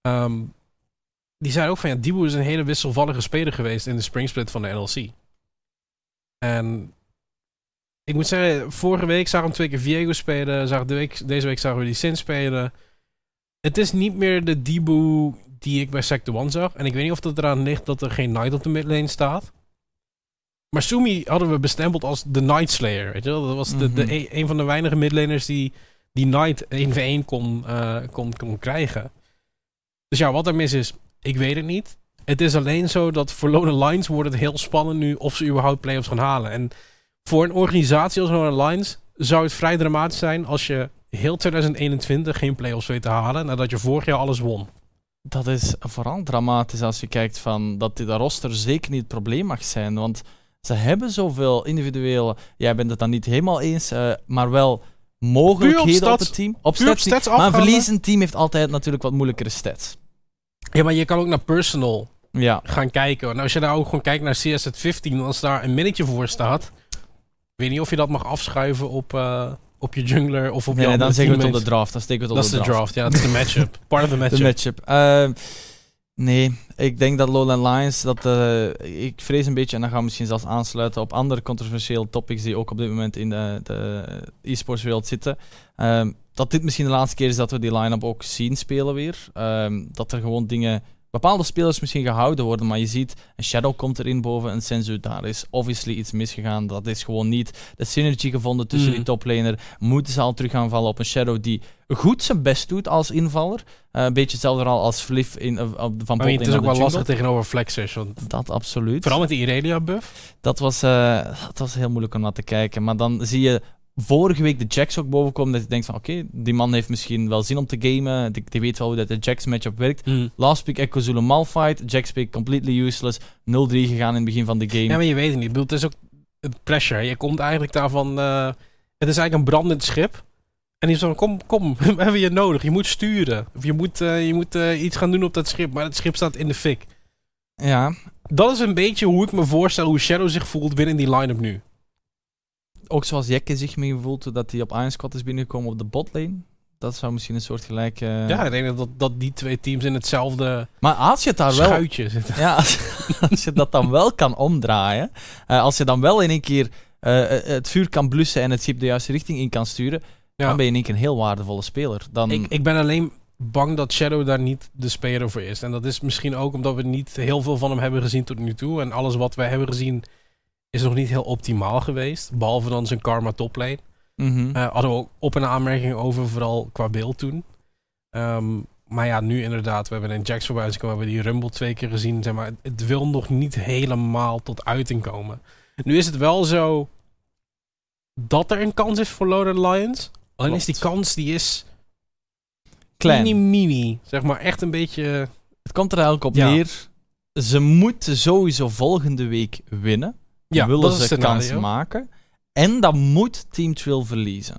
[SPEAKER 1] ehm, die zei ook van, ja, Dibo is een hele wisselvallige speler geweest in de springsplit van de NLC. En ik moet zeggen, vorige week zagen we hem twee keer Viego spelen, zagen de week, deze week zagen we die Sin spelen. Het is niet meer de Dibu die ik bij Sector 1 zag. En ik weet niet of dat eraan ligt dat er geen Knight op de midlane staat. Maar Sumi hadden we bestempeld als de Night Slayer. Weet je wel? Dat was de, de,
[SPEAKER 2] Mhm.
[SPEAKER 1] een, een van de weinige midlaners die die Knight 1v1 kon, eh, kon, kon krijgen. Dus ja, wat er mis is, ik weet het niet. Het is alleen zo dat voor Lone Lines wordt het heel spannend nu of ze überhaupt playoffs gaan halen. En voor een organisatie als Lone Lines zou het vrij dramatisch zijn als je heel 2021 geen playoffs weet te halen nadat je vorig jaar alles won.
[SPEAKER 2] Dat is vooral dramatisch als je kijkt van dat die de roster zeker niet het probleem mag zijn. Want ze hebben zoveel individuele... Jij bent het dan niet helemaal eens, eh, maar wel mogelijkheden op,
[SPEAKER 1] stats-
[SPEAKER 2] het team. Op
[SPEAKER 1] op
[SPEAKER 2] stats
[SPEAKER 1] stats
[SPEAKER 2] maar een verliezend team heeft altijd natuurlijk wat moeilijkere stats.
[SPEAKER 1] Ja, maar je kan ook naar personal
[SPEAKER 2] Ja.
[SPEAKER 1] gaan kijken. En als je nou ook gewoon kijkt naar CS 15, als daar een minnetje voor staat. Ik weet niet of je dat mag afschuiven op, eh, op je jungler of op
[SPEAKER 2] Nee,
[SPEAKER 1] je
[SPEAKER 2] nee, dan we het op de draft. Dan steken we het
[SPEAKER 1] Dat
[SPEAKER 2] op
[SPEAKER 1] is de
[SPEAKER 2] de draft.
[SPEAKER 1] draft, ja, dat is de matchup. <laughs> Part of the matchup.
[SPEAKER 2] De matchup. Ehm, nee, ik denk dat Lowland Lions, dat, eh, ik vrees een beetje, en dan gaan we misschien zelfs aansluiten op andere controversiële topics die ook op dit moment in de, de e-sports wereld zitten. ehm, dat dit misschien de laatste keer is dat we die line-up ook zien spelen weer. Ehm, dat er gewoon dingen, bepaalde spelers misschien gehouden worden, maar je ziet, een Shadow komt erin boven, een Senzu, daar is obviously iets misgegaan. Dat is gewoon niet de synergy gevonden tussen
[SPEAKER 1] Mm.
[SPEAKER 2] die toplaner. Moeten ze al terug gaan vallen op een Shadow die goed zijn best doet als invaller. Eh, een beetje hetzelfde al als Fliff in, op- van
[SPEAKER 1] Maar
[SPEAKER 2] botlane
[SPEAKER 1] het is ook
[SPEAKER 2] de
[SPEAKER 1] wel lastig tegenover flexers. Want
[SPEAKER 2] Dat absoluut.
[SPEAKER 1] vooral met die Irelia buff.
[SPEAKER 2] Dat was, eh, dat was heel moeilijk om naar te kijken. Maar dan zie je vorige week de Jacks ook bovenkomen. Dat je denkt van oké, die man heeft misschien wel zin om te gamen. Die, die weet wel hoe dat de Jacks matchup werkt. Last pick Echo Zulu Malphite. Jacks pick completely useless. 0-3 gegaan in het begin van de game.
[SPEAKER 1] Ja, maar je weet het niet. Ik bedoel, het is ook het pressure. Je komt eigenlijk daarvan... eh, het is eigenlijk een brandend schip. En die is van, kom, kom, <laughs> we hebben je nodig. Je moet sturen. Of je moet, eh, je moet eh, iets gaan doen op dat schip. Maar het schip staat in de fik.
[SPEAKER 2] Ja,
[SPEAKER 1] Dat is een beetje hoe ik me voorstel hoe Shadow zich voelt binnen die line-up nu.
[SPEAKER 2] Ook zoals Jekke zich mee voelt dat hij op Iron Squad is binnengekomen op de botlane. Dat zou misschien een soort gelijk... eh,
[SPEAKER 1] Ja, ik denk dat, dat die twee teams in hetzelfde
[SPEAKER 2] Maar als je het daar wel
[SPEAKER 1] schuitje zitten.
[SPEAKER 2] Ja, <laughs> als, als je dat dan wel kan omdraaien. eh, als je dan wel in één keer eh, het vuur kan blussen en het schip de juiste richting in kan sturen.
[SPEAKER 1] Ja.
[SPEAKER 2] Dan ben je in één keer een heel waardevolle speler. Dan,
[SPEAKER 1] Ik, ik ben alleen bang dat Shadow daar niet de speler voor is. En dat is misschien ook omdat we niet heel veel van hem hebben gezien tot nu toe. En alles wat wij hebben gezien is nog niet heel optimaal geweest. Behalve dan zijn Karma toplane.
[SPEAKER 2] Mhm.
[SPEAKER 1] Eh hadden we ook op- en aanmerkingen over, vooral qua beeld toen. Ehm, maar ja, nu inderdaad, we hebben een Jax voorbij zien komen, we hebben die Rumble twee keer gezien. Zeg maar, het wil nog niet helemaal tot uiting komen. Nu is het wel zo dat er een kans is voor Loaded Lions. Alleen is die kans, die is
[SPEAKER 2] Klein.
[SPEAKER 1] mini mini. Zeg maar echt een beetje...
[SPEAKER 2] Het komt er eigenlijk op
[SPEAKER 1] Ja.
[SPEAKER 2] neer. Ze moeten sowieso volgende week winnen.
[SPEAKER 1] Ja,
[SPEAKER 2] willen ze kans maken. En dan moet Team Trill verliezen.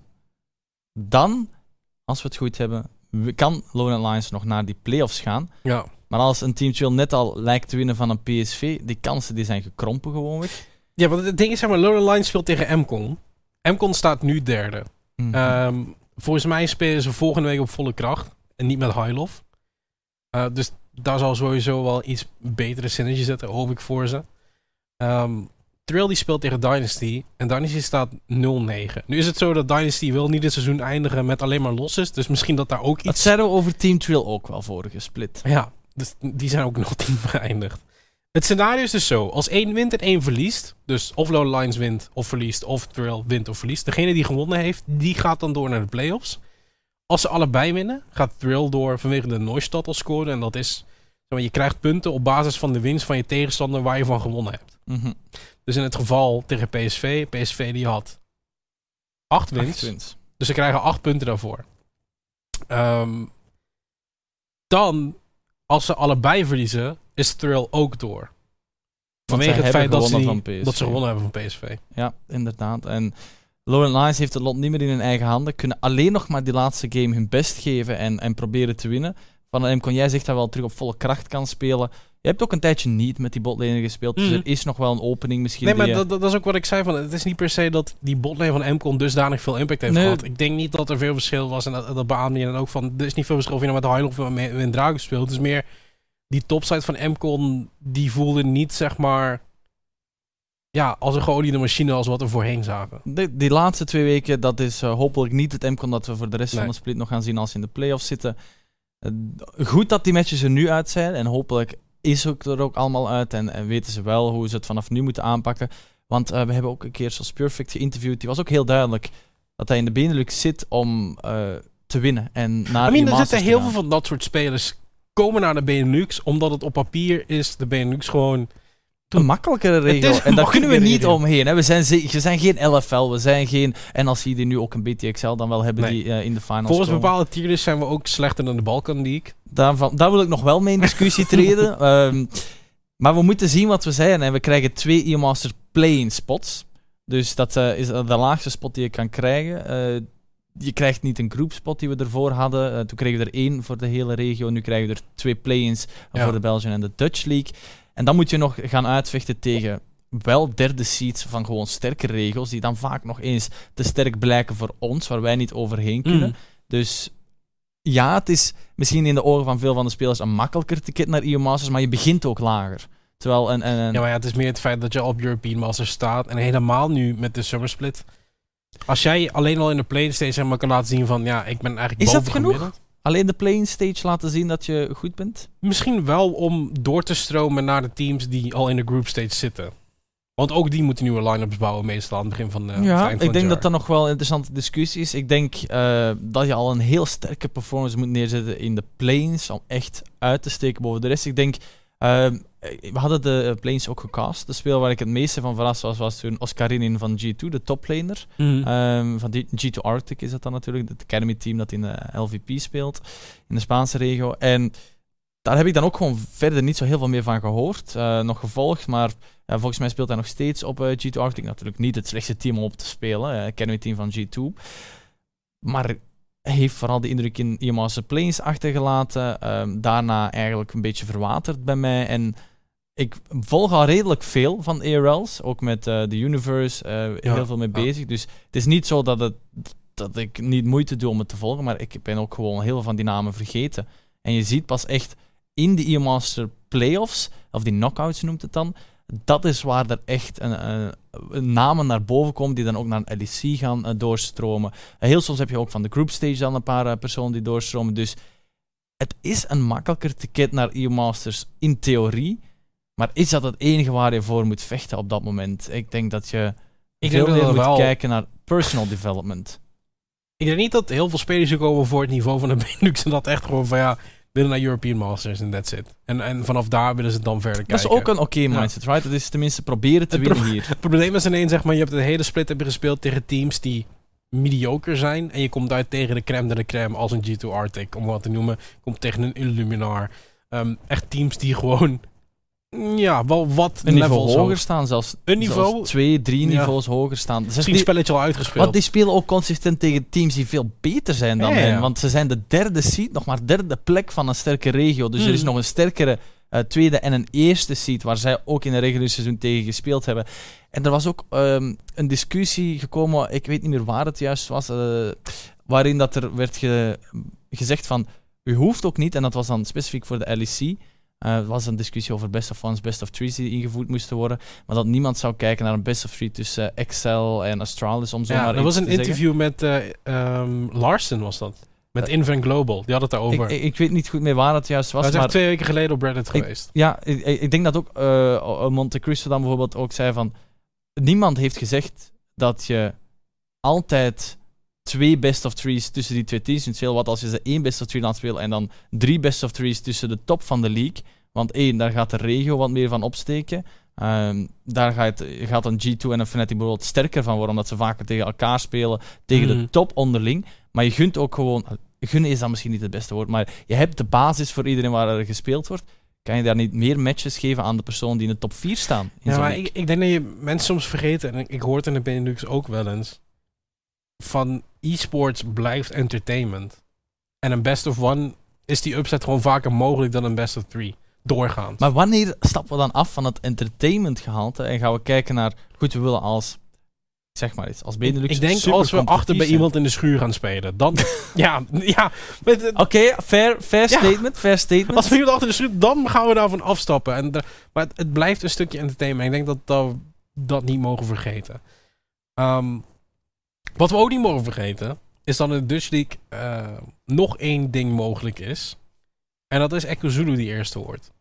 [SPEAKER 2] Dan, als we het goed hebben, kan Lone Lions nog naar die playoffs gaan.
[SPEAKER 1] Ja.
[SPEAKER 2] Maar als een Team Chill net al lijkt te winnen van een PSV, die kansen die zijn gekrompen gewoonweg.
[SPEAKER 1] Ja, want het ding is, zeg maar, Lone Line speelt tegen Mcon. Mcon staat nu derde.
[SPEAKER 2] Mhm.
[SPEAKER 1] Ehm, volgens mij spelen ze volgende week op volle kracht. En niet met Highlof. Eh dus daar zal sowieso wel iets betere synergie zitten, hoop ik voor ze. Ehm Trill die speelt tegen Dynasty. En Dynasty staat 0-9. Nu is het zo dat Dynasty wil niet het seizoen eindigen met alleen maar losses. Dus misschien dat daar ook
[SPEAKER 2] dat
[SPEAKER 1] iets...
[SPEAKER 2] zeiden we over Team Trill ook wel vorige split.
[SPEAKER 1] Ja, dus die zijn ook <laughs> nog team geëindigd. Het scenario is dus zo. Als één wint en één verliest. Dus of Lone Lines wint of verliest. Of Trill wint of verliest. Degene die gewonnen heeft, die gaat dan door naar de playoffs. Als ze allebei winnen, gaat Trill door vanwege de Neustadt al scoren. En dat is... Je krijgt punten op basis van de winst van je tegenstander waar je van gewonnen hebt.
[SPEAKER 2] Mhm.
[SPEAKER 1] Dus in het geval tegen PSV. PSV die had acht winst.
[SPEAKER 2] Wins.
[SPEAKER 1] Dus ze krijgen acht punten daarvoor. Ehm, dan, als ze allebei verliezen, is Thrill ook door. Vanwege het feit dat ze, die- dat ze gewonnen hebben van PSV.
[SPEAKER 2] Ja, inderdaad. En Laurent Lions heeft het lot niet meer in hun eigen handen. Kunnen alleen nog maar die laatste game hun best geven en, en proberen te winnen. Van kon jij zegt dat wel terug op volle kracht kan spelen. Je hebt ook een tijdje niet met die botlaner gespeeld. Dus
[SPEAKER 1] Mhm.
[SPEAKER 2] er is nog wel een opening misschien.
[SPEAKER 1] Nee, maar dat, is ook wat ik zei. Van, het is niet per se dat die botlane van Mcon dusdanig veel impact heeft
[SPEAKER 2] Nee.
[SPEAKER 1] gehad. Ik denk niet dat er veel verschil was. En dat, dat beaamde je dan ook van. Er is niet veel verschil of je nou met Highland of met, met Drago speelt. Het is meer die topside van Mcon. Die voelde niet zeg maar. Ja, als een geoliede machine als wat we voorheen zagen.
[SPEAKER 2] De, die laatste twee weken, dat is eh, hopelijk niet het MCON dat we voor de rest
[SPEAKER 1] Nee.
[SPEAKER 2] van de split nog gaan zien als ze in de playoffs zitten. Eh, goed dat die matches er nu uit zijn en hopelijk is ook er ook allemaal uit en, en weten ze wel hoe ze het vanaf nu moeten aanpakken. Want eh, we hebben ook een keer zoals Perfect geïnterviewd. Die was ook heel duidelijk dat hij in de Benelux zit om eh, te winnen. En naar
[SPEAKER 1] I mean, er zitten
[SPEAKER 2] te
[SPEAKER 1] heel veel van dat soort spelers komen naar de Benelux, omdat het op papier is de Benelux gewoon...
[SPEAKER 2] Een makkelijkere regio.
[SPEAKER 1] een
[SPEAKER 2] En daar kunnen we niet omheen. Hè. We, zijn we zijn geen LFL, we zijn geen... En als die nu ook een BTXL dan wel hebben
[SPEAKER 1] Nee.
[SPEAKER 2] die eh, in de finals
[SPEAKER 1] Volgens
[SPEAKER 2] komen.
[SPEAKER 1] bepaalde tiers zijn we ook slechter dan de Balkan League.
[SPEAKER 2] Daarvan, daar wil ik nog wel mee in discussie treden. <laughs> Ehm, maar we moeten zien wat we zijn. En we krijgen twee E-Master play-in spots. Dus dat eh, is de laagste spot die je kan krijgen. Eh, je krijgt niet een groepspot die we ervoor hadden. Eh, toen kregen we er één voor de hele regio. Nu krijgen we er twee play-ins
[SPEAKER 1] Ja.
[SPEAKER 2] voor de Belgian en de Dutch League. En dan moet je nog gaan uitvechten tegen wel derde seeds van gewoon sterke regels. Die dan vaak nog eens te sterk blijken voor ons, waar wij niet overheen kunnen.
[SPEAKER 1] Mhm.
[SPEAKER 2] Dus ja, het is misschien in de ogen van veel van de spelers een makkelijker ticket naar EU Masters, maar je begint ook lager. Terwijl een, een, een-
[SPEAKER 1] Ja, maar ja, het is meer het feit dat je op European Masters staat. En helemaal nu met de Summer Split. Als jij alleen al in de play zeg maar, kan laten zien van... Ja, ik ben eigenlijk
[SPEAKER 2] Is dat genoeg? Alleen de playing stage laten zien dat je goed bent.
[SPEAKER 1] Misschien wel om door te stromen naar de teams die al in de group stage zitten. Want ook die moeten nieuwe line-ups bouwen meestal aan het begin van, eh, het
[SPEAKER 2] ja, ik denk dat dat nog wel een interessante discussie is. Ik denk eh, dat je al een heel sterke performance moet neerzetten in de planes om echt uit te steken boven de rest. Ik denk, eh, we hadden de eh, planes ook gecast. De speel waar ik het meeste van verrast was, was toen Oscarinin van G2, de toplaner.
[SPEAKER 1] Mhm.
[SPEAKER 2] Ehm, van die- G2 Arctic is dat dan natuurlijk, het Academy team dat in de LVP speelt, in de Spaanse regio. En daar heb ik dan ook gewoon verder niet zo heel veel meer van gehoord, eh, nog gevolgd, maar ja, volgens mij speelt hij nog steeds op eh, G2 Arctic. Natuurlijk niet het slechtste team om op te spelen, eh, Academy team van G2. Maar heeft vooral de indruk in IMA's Plains achtergelaten, ehm, daarna eigenlijk een beetje verwaterd bij mij en... Ik volg al redelijk veel van ARL's, ook met eh de Universe, eh,
[SPEAKER 1] Ja,
[SPEAKER 2] heel veel mee
[SPEAKER 1] ja.
[SPEAKER 2] bezig. Dus het is niet zo dat, het, dat ik niet moeite doe om het te volgen, maar ik ben ook gewoon heel veel van die namen vergeten. En je ziet pas echt in de E-Master Playoffs, of die knockouts noemt het dan, dat is waar er echt een, een, een namen naar boven komen die dan ook naar een LEC gaan eh, doorstromen. Eh, heel soms heb je ook van de group stage dan een paar eh, personen die doorstromen. Dus het is een makkelijker ticket naar E-Masters in theorie. Maar is dat het enige waar je voor moet vechten op dat moment? Ik denk dat je
[SPEAKER 1] Ik
[SPEAKER 2] veel meer
[SPEAKER 1] er
[SPEAKER 2] moet
[SPEAKER 1] wel-
[SPEAKER 2] kijken naar personal development.
[SPEAKER 1] Ik denk niet dat heel veel spelers hier komen voor het niveau van de <laughs> Benelux. En dat echt gewoon van ja, willen naar European Masters en that's it. En, en vanaf daar willen ze dan verder
[SPEAKER 2] Dat is
[SPEAKER 1] kijken.
[SPEAKER 2] ook een oké mindset, right? Het is tenminste proberen te
[SPEAKER 1] Het
[SPEAKER 2] winnen hier. <laughs>
[SPEAKER 1] Het probleem is alleen, zeg maar, je hebt de hele split heb je gespeeld tegen teams die mediocre zijn. En je komt uit tegen de crème de la crème als een G2 Arctic, om wat te noemen. Je komt tegen een Illuminar. Ehm, echt teams die gewoon Ja, wel wat
[SPEAKER 2] Een niveau hoger staan, zelfs,
[SPEAKER 1] Een niveau-
[SPEAKER 2] zelfs twee, drie
[SPEAKER 1] Ja.
[SPEAKER 2] niveaus hoger staan. Dus
[SPEAKER 1] Misschien
[SPEAKER 2] die-
[SPEAKER 1] een spelletje al uitgespeeld.
[SPEAKER 2] Want die spelen ook consistent tegen teams die veel beter zijn dan
[SPEAKER 1] Ja,
[SPEAKER 2] hen. Want ze zijn de derde seed, nog maar derde plek van een sterke regio. Dus er is
[SPEAKER 1] Mm.
[SPEAKER 2] nog een sterkere eh, tweede en een eerste seed, waar zij ook in een reguliere seizoen tegen gespeeld hebben. En er was ook ehm, een discussie gekomen, ik weet niet meer waar het juist was, eh, waarin dat er werd ge- gezegd van, u hoeft ook niet, en dat was dan specifiek voor de LEC, eh, er was een discussie over best of ones, best of threes die ingevoerd moesten worden, maar dat niemand zou kijken naar een best of three tussen eh, Excel en Astralis, om zo
[SPEAKER 1] ja,
[SPEAKER 2] maar
[SPEAKER 1] er was een
[SPEAKER 2] zeggen.
[SPEAKER 1] interview met eh ehm, Larsen, was dat. Met Invent Global. Die had het daarover.
[SPEAKER 2] Ik, ik, weet niet goed meer waar het juist was,
[SPEAKER 1] Hij is
[SPEAKER 2] maar
[SPEAKER 1] twee weken geleden op Reddit geweest.
[SPEAKER 2] ja, ik, ik ik denk dat ook eh, Monte Cristo dan bijvoorbeeld ook zei van niemand heeft gezegd dat je altijd twee best of threes tussen die twee teams moet spelen. Wat als je ze één best of three laat spelen en dan drie best of threes tussen de top van de league. Want één, daar gaat de regio wat meer van opsteken. Ehm, daar gaat, gaat een G2 en een Fnatic bijvoorbeeld sterker van worden, omdat ze vaker tegen elkaar spelen, tegen de top onderling. Maar je gunt ook gewoon, gunnen is dan misschien niet het beste woord, maar je hebt de basis voor iedereen waar er gespeeld wordt. Kan je daar niet meer matches geven aan de persoon die in de top 4 staan? In
[SPEAKER 1] Ja, maar ik, ik denk dat je mensen soms vergeten, en ik, ik hoor het in de Benelux ook wel eens, van e-sports blijft entertainment. En een best of one is die upset gewoon vaker mogelijk dan een best of three. Doorgaans.
[SPEAKER 2] Maar wanneer stappen we dan af van het entertainment gehalte en gaan we kijken naar, goed, we willen als, zeg maar iets, als Benelux
[SPEAKER 1] ik denk als we achter bij iemand in de schuur gaan spelen, dan... <laughs> ja, ja.
[SPEAKER 2] Oké, fair, fair
[SPEAKER 1] Ja.
[SPEAKER 2] statement, fair statement.
[SPEAKER 1] Als we iemand achter de schuur, dan gaan we daarvan afstappen. En maar het, het blijft een stukje entertainment. Ik denk dat, dat we dat niet mogen vergeten. Ehm, wat we ook niet mogen vergeten, is dat in de Dutch League eh, nog één ding mogelijk is. En dat is Echo Zulu die eerste wordt.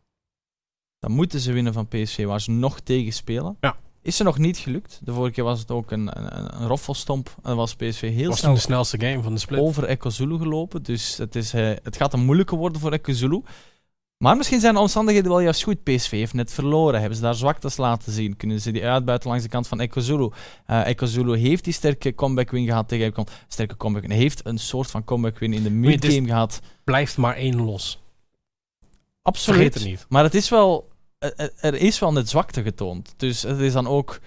[SPEAKER 2] Dan moeten ze winnen van PSV, waar ze nog tegen spelen.
[SPEAKER 1] Ja.
[SPEAKER 2] Is er nog niet gelukt. De vorige keer was het ook een, een, een roffelstomp. En was PSV heel
[SPEAKER 1] was
[SPEAKER 2] snel
[SPEAKER 1] de snelste game van de split.
[SPEAKER 2] over Echo Zulu gelopen. Dus het, is, eh, het gaat een moeilijke worden voor Echo Zulu. Maar misschien zijn de omstandigheden wel juist goed. PSV heeft net verloren. Hebben ze daar zwaktes laten zien? Kunnen ze die uitbuiten langs de kant van Echo Zulu? Eh heeft die sterke comeback win gehad tegen Econ. Sterke comeback win. Heeft een soort van comeback win in de
[SPEAKER 1] is-
[SPEAKER 2] mid-game gehad.
[SPEAKER 1] Blijft maar één los.
[SPEAKER 2] Absoluut.
[SPEAKER 1] Vergeet het niet.
[SPEAKER 2] Maar het is wel, er- is wel net zwakte getoond. Dus het is dan ook.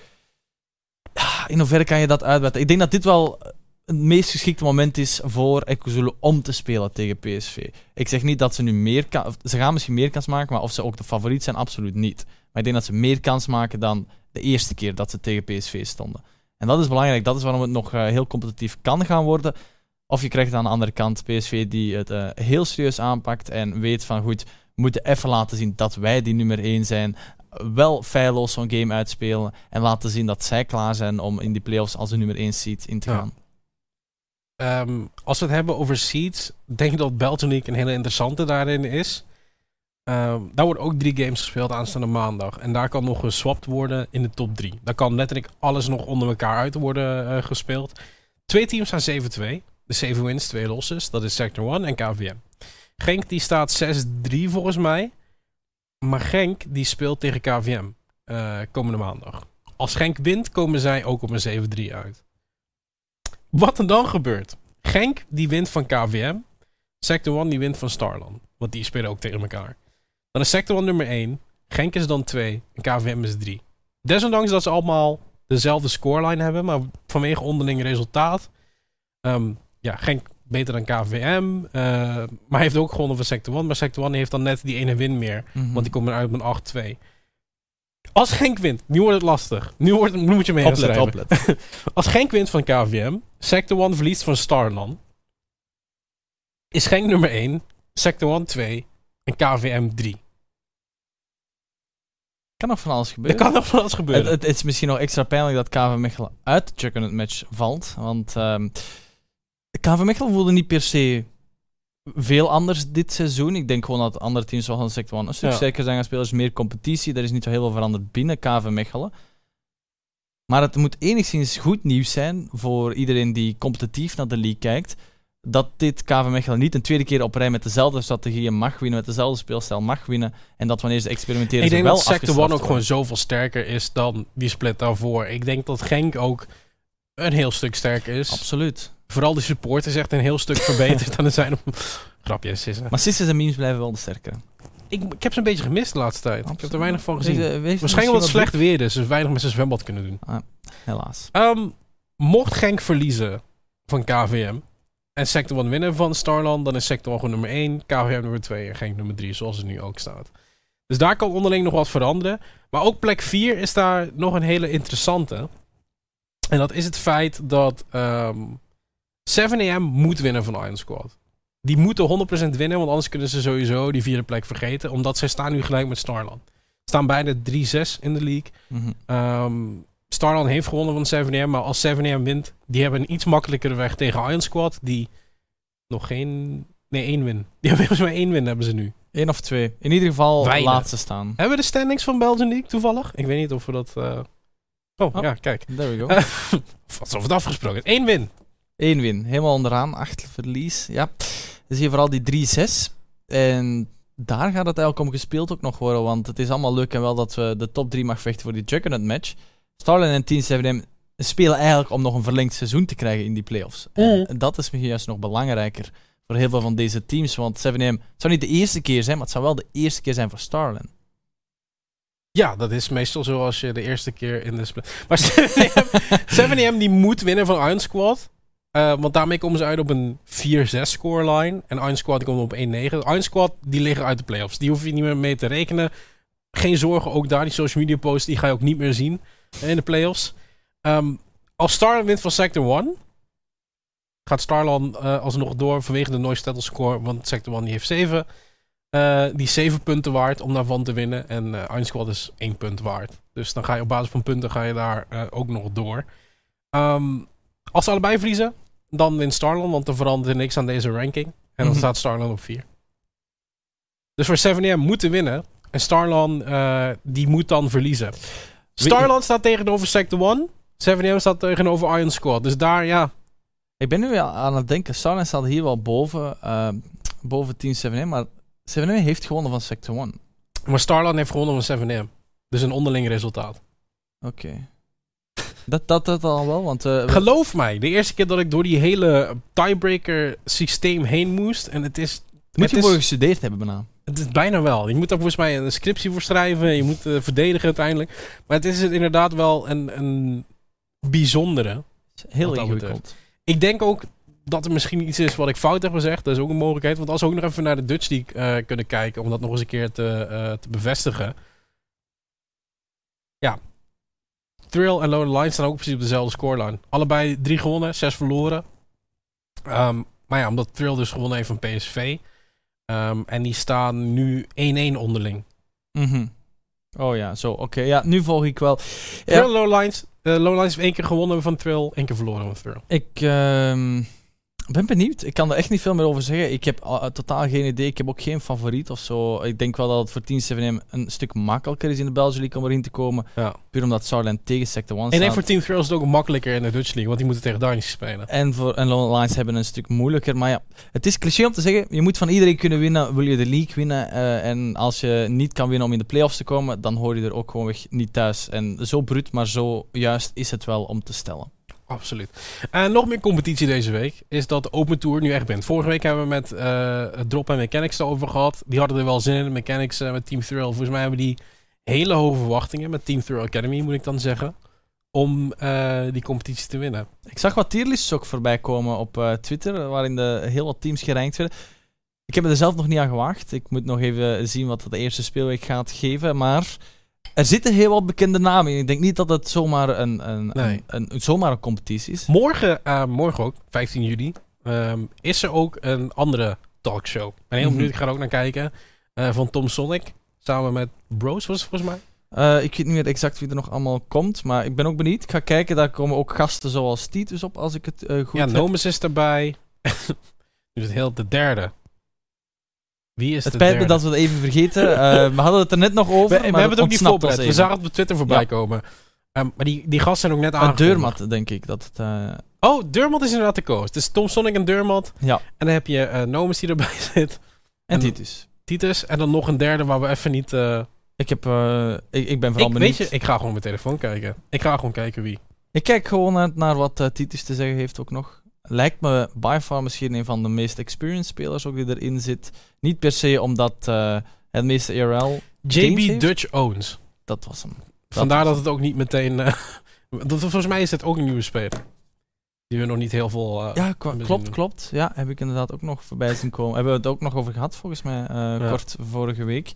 [SPEAKER 2] Ja, In hoeverre kan je dat uitbuiten? Ik denk dat dit wel het meest geschikte moment is voor Ekozulu om te spelen tegen PSV. Ik zeg niet dat ze nu meer kan, ze gaan misschien meer kans maken, maar of ze ook de favoriet zijn, absoluut niet. Maar ik denk dat ze meer kans maken dan de eerste keer dat ze tegen PSV stonden. En dat is belangrijk. Dat is waarom het nog eh, heel competitief kan gaan worden. Of je krijgt aan de andere kant PSV die het eh, heel serieus aanpakt en weet van goed, we moeten even laten zien dat wij die nummer 1 zijn. Wel feilloos zo'n game uitspelen en laten zien dat zij klaar zijn om in die playoffs als de nummer 1 seed in te
[SPEAKER 1] Ja.
[SPEAKER 2] Gaan.
[SPEAKER 1] Ehm, als we het hebben over seeds, denk ik dat League een hele interessante daarin is. Ehm, daar worden ook drie games gespeeld aanstaande maandag. En daar kan nog geswapt worden in de top drie. Daar kan letterlijk alles nog onder elkaar uit worden eh, gespeeld. Twee teams staan 7-2. De 7 wins, twee losses. Dat is Sector 1 en KVM. Genk die staat 6-3 volgens mij. Maar Genk die speelt tegen KVM eh, komende maandag. Als Genk wint, komen zij ook op een 7-3 uit. Wat er dan gebeurt. Genk die wint van KVM. Sector 1 die wint van Starland. Want die spelen ook tegen elkaar. Dan is Sector 1 nummer 1. Genk is dan 2. En KVM is 3. Desondanks dat ze allemaal dezelfde scoreline hebben. Maar vanwege onderling resultaat. ehm, ja, Genk beter dan KVM. eh, maar heeft ook gewonnen van Sector 1. Maar Sector 1 heeft dan net die ene win meer.
[SPEAKER 2] Mhm.
[SPEAKER 1] Want die komen uit met een 8-2. Als Genk wint, nu wordt het lastig. Nu, wordt, nu moet je mee
[SPEAKER 2] oplet, oplet. <laughs>
[SPEAKER 1] Als Genk wint van KVM, Sector 1 verliest van Starland, is Genk nummer 1, Sector 1 2 en KVM 3.
[SPEAKER 2] kan nog van alles
[SPEAKER 1] Er
[SPEAKER 2] gebeuren.
[SPEAKER 1] kan nog van alles gebeuren.
[SPEAKER 2] Het, het, het is misschien nog extra pijnlijk dat KV Mechelen uit de Juggernaut match valt. Want ehm KV Mechelen voelde niet per se veel anders dit seizoen. Ik denk gewoon dat andere teams zoals Sector 1 een stuk
[SPEAKER 1] Ja.
[SPEAKER 2] sterker zijn gaan spelen. Er is meer competitie. Er is niet zo heel veel veranderd binnen KV Mechelen. Maar het moet enigszins goed nieuws zijn voor iedereen die competitief naar de league kijkt. Dat dit KV Mechelen niet een tweede keer op rij met dezelfde strategieën mag winnen, met dezelfde speelstijl mag winnen. En dat wanneer ze experimenteren,
[SPEAKER 1] ik
[SPEAKER 2] ze
[SPEAKER 1] denk
[SPEAKER 2] wel
[SPEAKER 1] dat Sector 1
[SPEAKER 2] afgestraft
[SPEAKER 1] ook gewoon zoveel sterker is dan die split daarvoor. Ik denk dat Genk ook een heel stuk sterker is.
[SPEAKER 2] Absoluut.
[SPEAKER 1] Vooral de support is echt een heel stuk verbeterd <laughs> dan het zijn op... Grapje, Sisse.
[SPEAKER 2] Maar Sisters en memes blijven wel de sterkere.
[SPEAKER 1] ik, ik heb ze een beetje gemist de laatste tijd. Ik heb er weinig van gezien.
[SPEAKER 2] Wees- wees
[SPEAKER 1] Waarschijnlijk omdat het
[SPEAKER 2] wat
[SPEAKER 1] slecht weer is, dus weinig met zijn zwembad kunnen doen.
[SPEAKER 2] druk. Helaas.
[SPEAKER 1] Ehm, mocht Genk verliezen van KVM en Sector 1 winnen van Starland, dan is Sector 1 gewoon nummer 1, KVM nummer 2 en Genk nummer 3, zoals het nu ook staat. Dus daar kan onderling nog wat veranderen. Maar ook plek 4 is daar nog een hele interessante. En dat is het feit dat ehm 7am moet winnen van Iron Squad. Die moeten 100% winnen, want anders kunnen ze sowieso die vierde plek vergeten. Omdat zij staan nu gelijk met Starland. Staan bijna 3-6 in de league.
[SPEAKER 2] Mhm.
[SPEAKER 1] Ehm Starland heeft gewonnen van 7am, maar als 7am wint, die hebben een iets makkelijkere weg tegen Iron Squad, die nog geen... Nee, één win. <laughs> Die hebben volgens mij één win, hebben ze nu.
[SPEAKER 2] Eén of twee. In ieder geval
[SPEAKER 1] Weinig.
[SPEAKER 2] laatste staan.
[SPEAKER 1] Hebben we de standings van Belgian League toevallig? Ik weet niet of we dat... eh, Oh,
[SPEAKER 2] Oh.
[SPEAKER 1] ja, kijk.
[SPEAKER 2] There we go. <laughs>
[SPEAKER 1] Alsof het afgesproken is. Eén win.
[SPEAKER 2] Eén win. Helemaal onderaan. Acht verlies. Ja. Dus hier vooral die 3-6. En daar gaat het eigenlijk om gespeeld ook nog worden. Want het is allemaal leuk en wel dat we de top 3 mag vechten voor die Juggernaut match. Starland en Team 7M spelen eigenlijk om nog een verlengd seizoen te krijgen in die playoffs. En dat is misschien juist nog belangrijker voor heel veel van deze teams. Want 7M, het zou niet de eerste keer zijn, maar het zou wel de eerste keer zijn voor Starland.
[SPEAKER 1] Ja, dat is meestal zo als je de eerste keer in de... split- <laughs> Maar 7am 7am die moet winnen van Iron Squad. Eh, want daarmee komen ze uit op een 4-6 scoreline. En Iron Squad die komt op 1-9. Iron Squad die liggen uit de playoffs. Die hoef je niet meer mee te rekenen. Geen zorgen, ook daar die social media posts die ga je ook niet meer zien in de playoffs. Ehm als Starland wint van Sector 1, gaat Starland eh, alsnog door vanwege de noise settle score. Want Sector 1 die heeft 7. Eh, die is 7 punten waard om daarvan te winnen. En eh Iron Squad is 1 punt waard. Dus dan ga je op basis van punten ga je daar ook nog door. Ehm, als ze allebei verliezen, dan wint Starland, want er verandert niks aan deze ranking. En dan
[SPEAKER 2] Mhm.
[SPEAKER 1] staat Starland op 4. Dus voor 7am moeten winnen. En Starland, eh, die moet dan verliezen. Starland staat tegenover Sector 1. 7am staat tegenover Iron Squad. Dus daar, ja.
[SPEAKER 2] Ik ben nu wel aan het denken, Starland staat hier wel boven, eh, boven Team 7M, maar 7M heeft gewonnen van Sector 1.
[SPEAKER 1] Maar Starland heeft gewonnen van 7am. Dus een onderling resultaat.
[SPEAKER 2] Oké. Dat, dat, dat al wel, want... eh,
[SPEAKER 1] Geloof mij, de eerste keer dat ik door die hele tiebreaker systeem heen moest. En het is.
[SPEAKER 2] moet
[SPEAKER 1] het
[SPEAKER 2] je voor gestudeerd hebben bijna.
[SPEAKER 1] Het is bijna wel. Je moet daar volgens mij een scriptie voor schrijven. Je moet eh, verdedigen uiteindelijk. Maar het is inderdaad wel een, een bijzondere.
[SPEAKER 2] Heel ingewikkeld.
[SPEAKER 1] Ik denk ook dat er misschien iets is wat ik fout heb gezegd. Dat is ook een mogelijkheid. Want als we ook nog even naar de Dutch League eh, kunnen kijken. Om dat nog eens een keer te, te bevestigen. Ja. Thrill en Lone Line staan ook precies op dezelfde scoreline. Allebei drie gewonnen, zes verloren. Ehm, maar ja, omdat Thrill dus gewonnen heeft van PSV. ehm, en die staan nu 1-1 onderling.
[SPEAKER 2] Mhm. Oh ja, zo. Oké, ja, nu volg ik wel.
[SPEAKER 1] Thrill
[SPEAKER 2] Ja,
[SPEAKER 1] Lone Lines. Lone Lines heeft één keer gewonnen van Thrill. één keer verloren van Thrill.
[SPEAKER 2] ik ehm, ben benieuwd. Ik kan er echt niet veel meer over zeggen. Ik heb ah, totaal geen idee. Ik heb ook geen favoriet of zo. Ik denk wel dat het voor Team 7M een stuk makkelijker is in de Belgische League om erin te komen.
[SPEAKER 1] Ja.
[SPEAKER 2] Puur omdat Starland tegen Sector 1
[SPEAKER 1] En
[SPEAKER 2] staat.
[SPEAKER 1] nee, voor Team Thrill is het ook makkelijker in de Dutch League. Want die moeten tegen Dynasty spelen.
[SPEAKER 2] En, voor, en Lone Lions hebben een stuk moeilijker. Maar ja, het is cliché om te zeggen, je moet van iedereen kunnen winnen, wil je de league winnen. eh, en als je niet kan winnen om in de playoffs te komen, dan hoor je er ook gewoonweg niet thuis. En zo bruut, maar zo juist is het wel om te stellen.
[SPEAKER 1] Absoluut. En nog meer competitie deze week is dat de Open Tour nu echt bent. Vorige week hebben we met eh, Drop en Mechanics erover gehad. Die hadden er wel zin in. Mechanics eh, met Team Thrill. Volgens mij hebben die hele hoge verwachtingen met Team Thrill Academy, moet ik dan zeggen. Om eh, die competitie te winnen.
[SPEAKER 2] Ik zag wat tierlists ook voorbij komen op Twitter, waarin de heel wat teams gerankt werden. Ik heb er zelf nog niet aan gewaagd. Ik moet nog even zien wat de eerste speelweek gaat geven. Maar er zitten heel wat bekende namen in. Ik denk niet dat het zomaar een, een,
[SPEAKER 1] Nee.
[SPEAKER 2] een, een- zomaar een competitie is.
[SPEAKER 1] Morgen, eh, morgen ook, 15 juli, ehm, is er ook een andere talkshow. Ik ben heel
[SPEAKER 2] Mhm.
[SPEAKER 1] benieuwd, ik ga er ook naar kijken. eh, van Tom Sonic. Samen met Bros was het volgens mij.
[SPEAKER 2] Eh, ik weet niet meer exact wie er nog allemaal komt, maar ik ben ook benieuwd. Ik ga kijken, daar komen ook gasten zoals Titus op, als ik het goed
[SPEAKER 1] ja,
[SPEAKER 2] heb.
[SPEAKER 1] Nomus is erbij. <laughs> dus het heel de derde. Wie is
[SPEAKER 2] Het
[SPEAKER 1] de
[SPEAKER 2] spijt me
[SPEAKER 1] derde?
[SPEAKER 2] dat we het even vergeten. Eh, we hadden het er net nog over,
[SPEAKER 1] We, we hebben het ook niet voorbereid. We zagen het op Twitter voorbij
[SPEAKER 2] Ja.
[SPEAKER 1] komen. Ehm, maar die, die gasten zijn ook net
[SPEAKER 2] Uh,
[SPEAKER 1] aangekondigd.
[SPEAKER 2] Deurmat, denk ik. Dat het, eh,
[SPEAKER 1] Oh, Durmot is inderdaad de coach. Het is Tom Sonic en Durmot.
[SPEAKER 2] ja,
[SPEAKER 1] En dan heb je eh Nomus die erbij <laughs> zit.
[SPEAKER 2] en
[SPEAKER 1] En-
[SPEAKER 2] Titus.
[SPEAKER 1] Titus. En dan nog een derde waar we even niet... eh,
[SPEAKER 2] Ik, heb, eh, ik, ik ben vooral
[SPEAKER 1] ik,
[SPEAKER 2] benieuwd.
[SPEAKER 1] weet je, ik ga gewoon mijn telefoon kijken. Ik ga gewoon kijken wie.
[SPEAKER 2] Ik kijk gewoon naar, naar wat Titus te zeggen heeft ook nog. Lijkt me by far misschien een van de meest experienced spelers ook die erin zit. Niet per se omdat eh, Het meeste. Games
[SPEAKER 1] JB? Dutch Owns.
[SPEAKER 2] Dat was hem.
[SPEAKER 1] Vandaar
[SPEAKER 2] was
[SPEAKER 1] dat het ook niet meteen... eh, <laughs> dat, volgens mij is het ook een nieuwe speler. Die we nog niet heel veel... eh,
[SPEAKER 2] Ja, klopt,
[SPEAKER 1] doen.
[SPEAKER 2] klopt. Ja, heb ik inderdaad ook nog voorbij zien komen. Hebben we het ook nog over gehad, volgens mij,
[SPEAKER 1] Ja.
[SPEAKER 2] kort vorige week.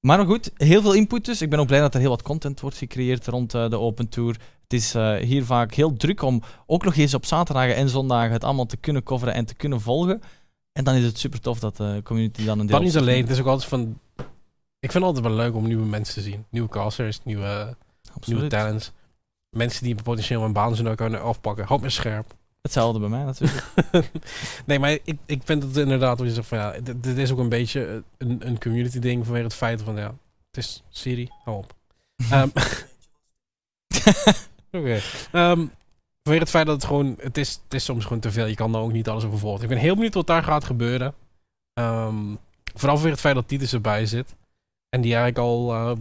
[SPEAKER 2] Maar nog goed, heel veel input dus. Ik ben ook blij dat er heel wat content wordt gecreëerd rond eh, de Open Tour. Het is eh, hier vaak heel druk om ook nog eens op zaterdagen en zondagen het allemaal te kunnen coveren en te kunnen volgen. En dan is het super tof dat de community dan een deel...
[SPEAKER 1] Dat niet alleen. Het is ook altijd van... Ik vind het altijd wel leuk om nieuwe mensen te zien. Nieuwe casters, nieuwe, nieuwe talents. Mensen die potentieel een baan zullen kunnen afpakken. Houd me scherp.
[SPEAKER 2] Hetzelfde bij mij natuurlijk. <laughs>
[SPEAKER 1] nee, maar ik, ik vind het inderdaad, wat je zegt van ja, dit, dit is ook een beetje eh, een, een community ding vanwege het feit van ja, het is Siri, hou op. <laughs> Ehm, <laughs> Oké. Ehm, vanwege het feit dat het gewoon, het is, het is soms gewoon te veel. Je kan er ook niet alles over volgen. Ik ben heel benieuwd wat daar gaat gebeuren. Ehm, vooral vanwege het feit dat Titus erbij zit. En die eigenlijk al, eh,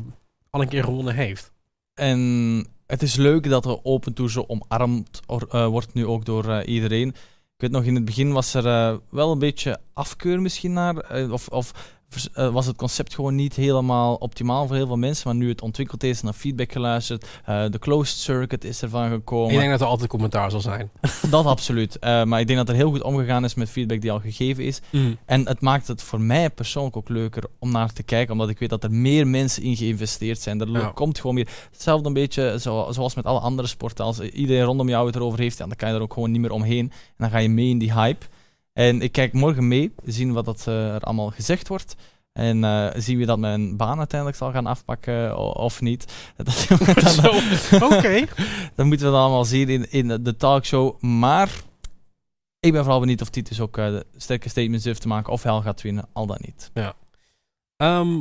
[SPEAKER 1] al een keer gewonnen heeft.
[SPEAKER 2] En het is leuk dat de Open Tour zo omarmd eh, wordt nu ook door eh, iedereen. Ik weet nog, in het begin was er eh, wel een beetje afkeur misschien naar. of of was het concept gewoon niet helemaal optimaal voor heel veel mensen. Maar nu het ontwikkeld is, naar feedback geluisterd. eh, de closed circuit is ervan gekomen.
[SPEAKER 1] Ik denk dat er altijd commentaar zal zijn. <laughs>
[SPEAKER 2] Dat absoluut. Eh, maar ik denk dat er heel goed omgegaan is met feedback die al gegeven is. En het maakt het voor mij persoonlijk ook leuker om naar te kijken, omdat ik weet dat er meer mensen in geïnvesteerd zijn. Er
[SPEAKER 1] Ja.
[SPEAKER 2] komt gewoon meer. Hetzelfde een beetje zo, zoals met alle andere sporten. Als iedereen rondom jou het erover heeft, ja, dan kan je er ook gewoon niet meer omheen. En dan ga je mee in die hype. En ik kijk morgen mee, zien wat dat, eh, er allemaal gezegd wordt. En eh, zien we dat mijn baan uiteindelijk zal gaan afpakken of niet. <laughs> Dat, dan,
[SPEAKER 1] oké. <laughs>
[SPEAKER 2] dat moeten we dan allemaal zien in, in de talkshow. Maar ik ben vooral benieuwd of Titus ook eh, sterke statements durft te maken. Of hij al gaat winnen, al dan niet.
[SPEAKER 1] Ehm,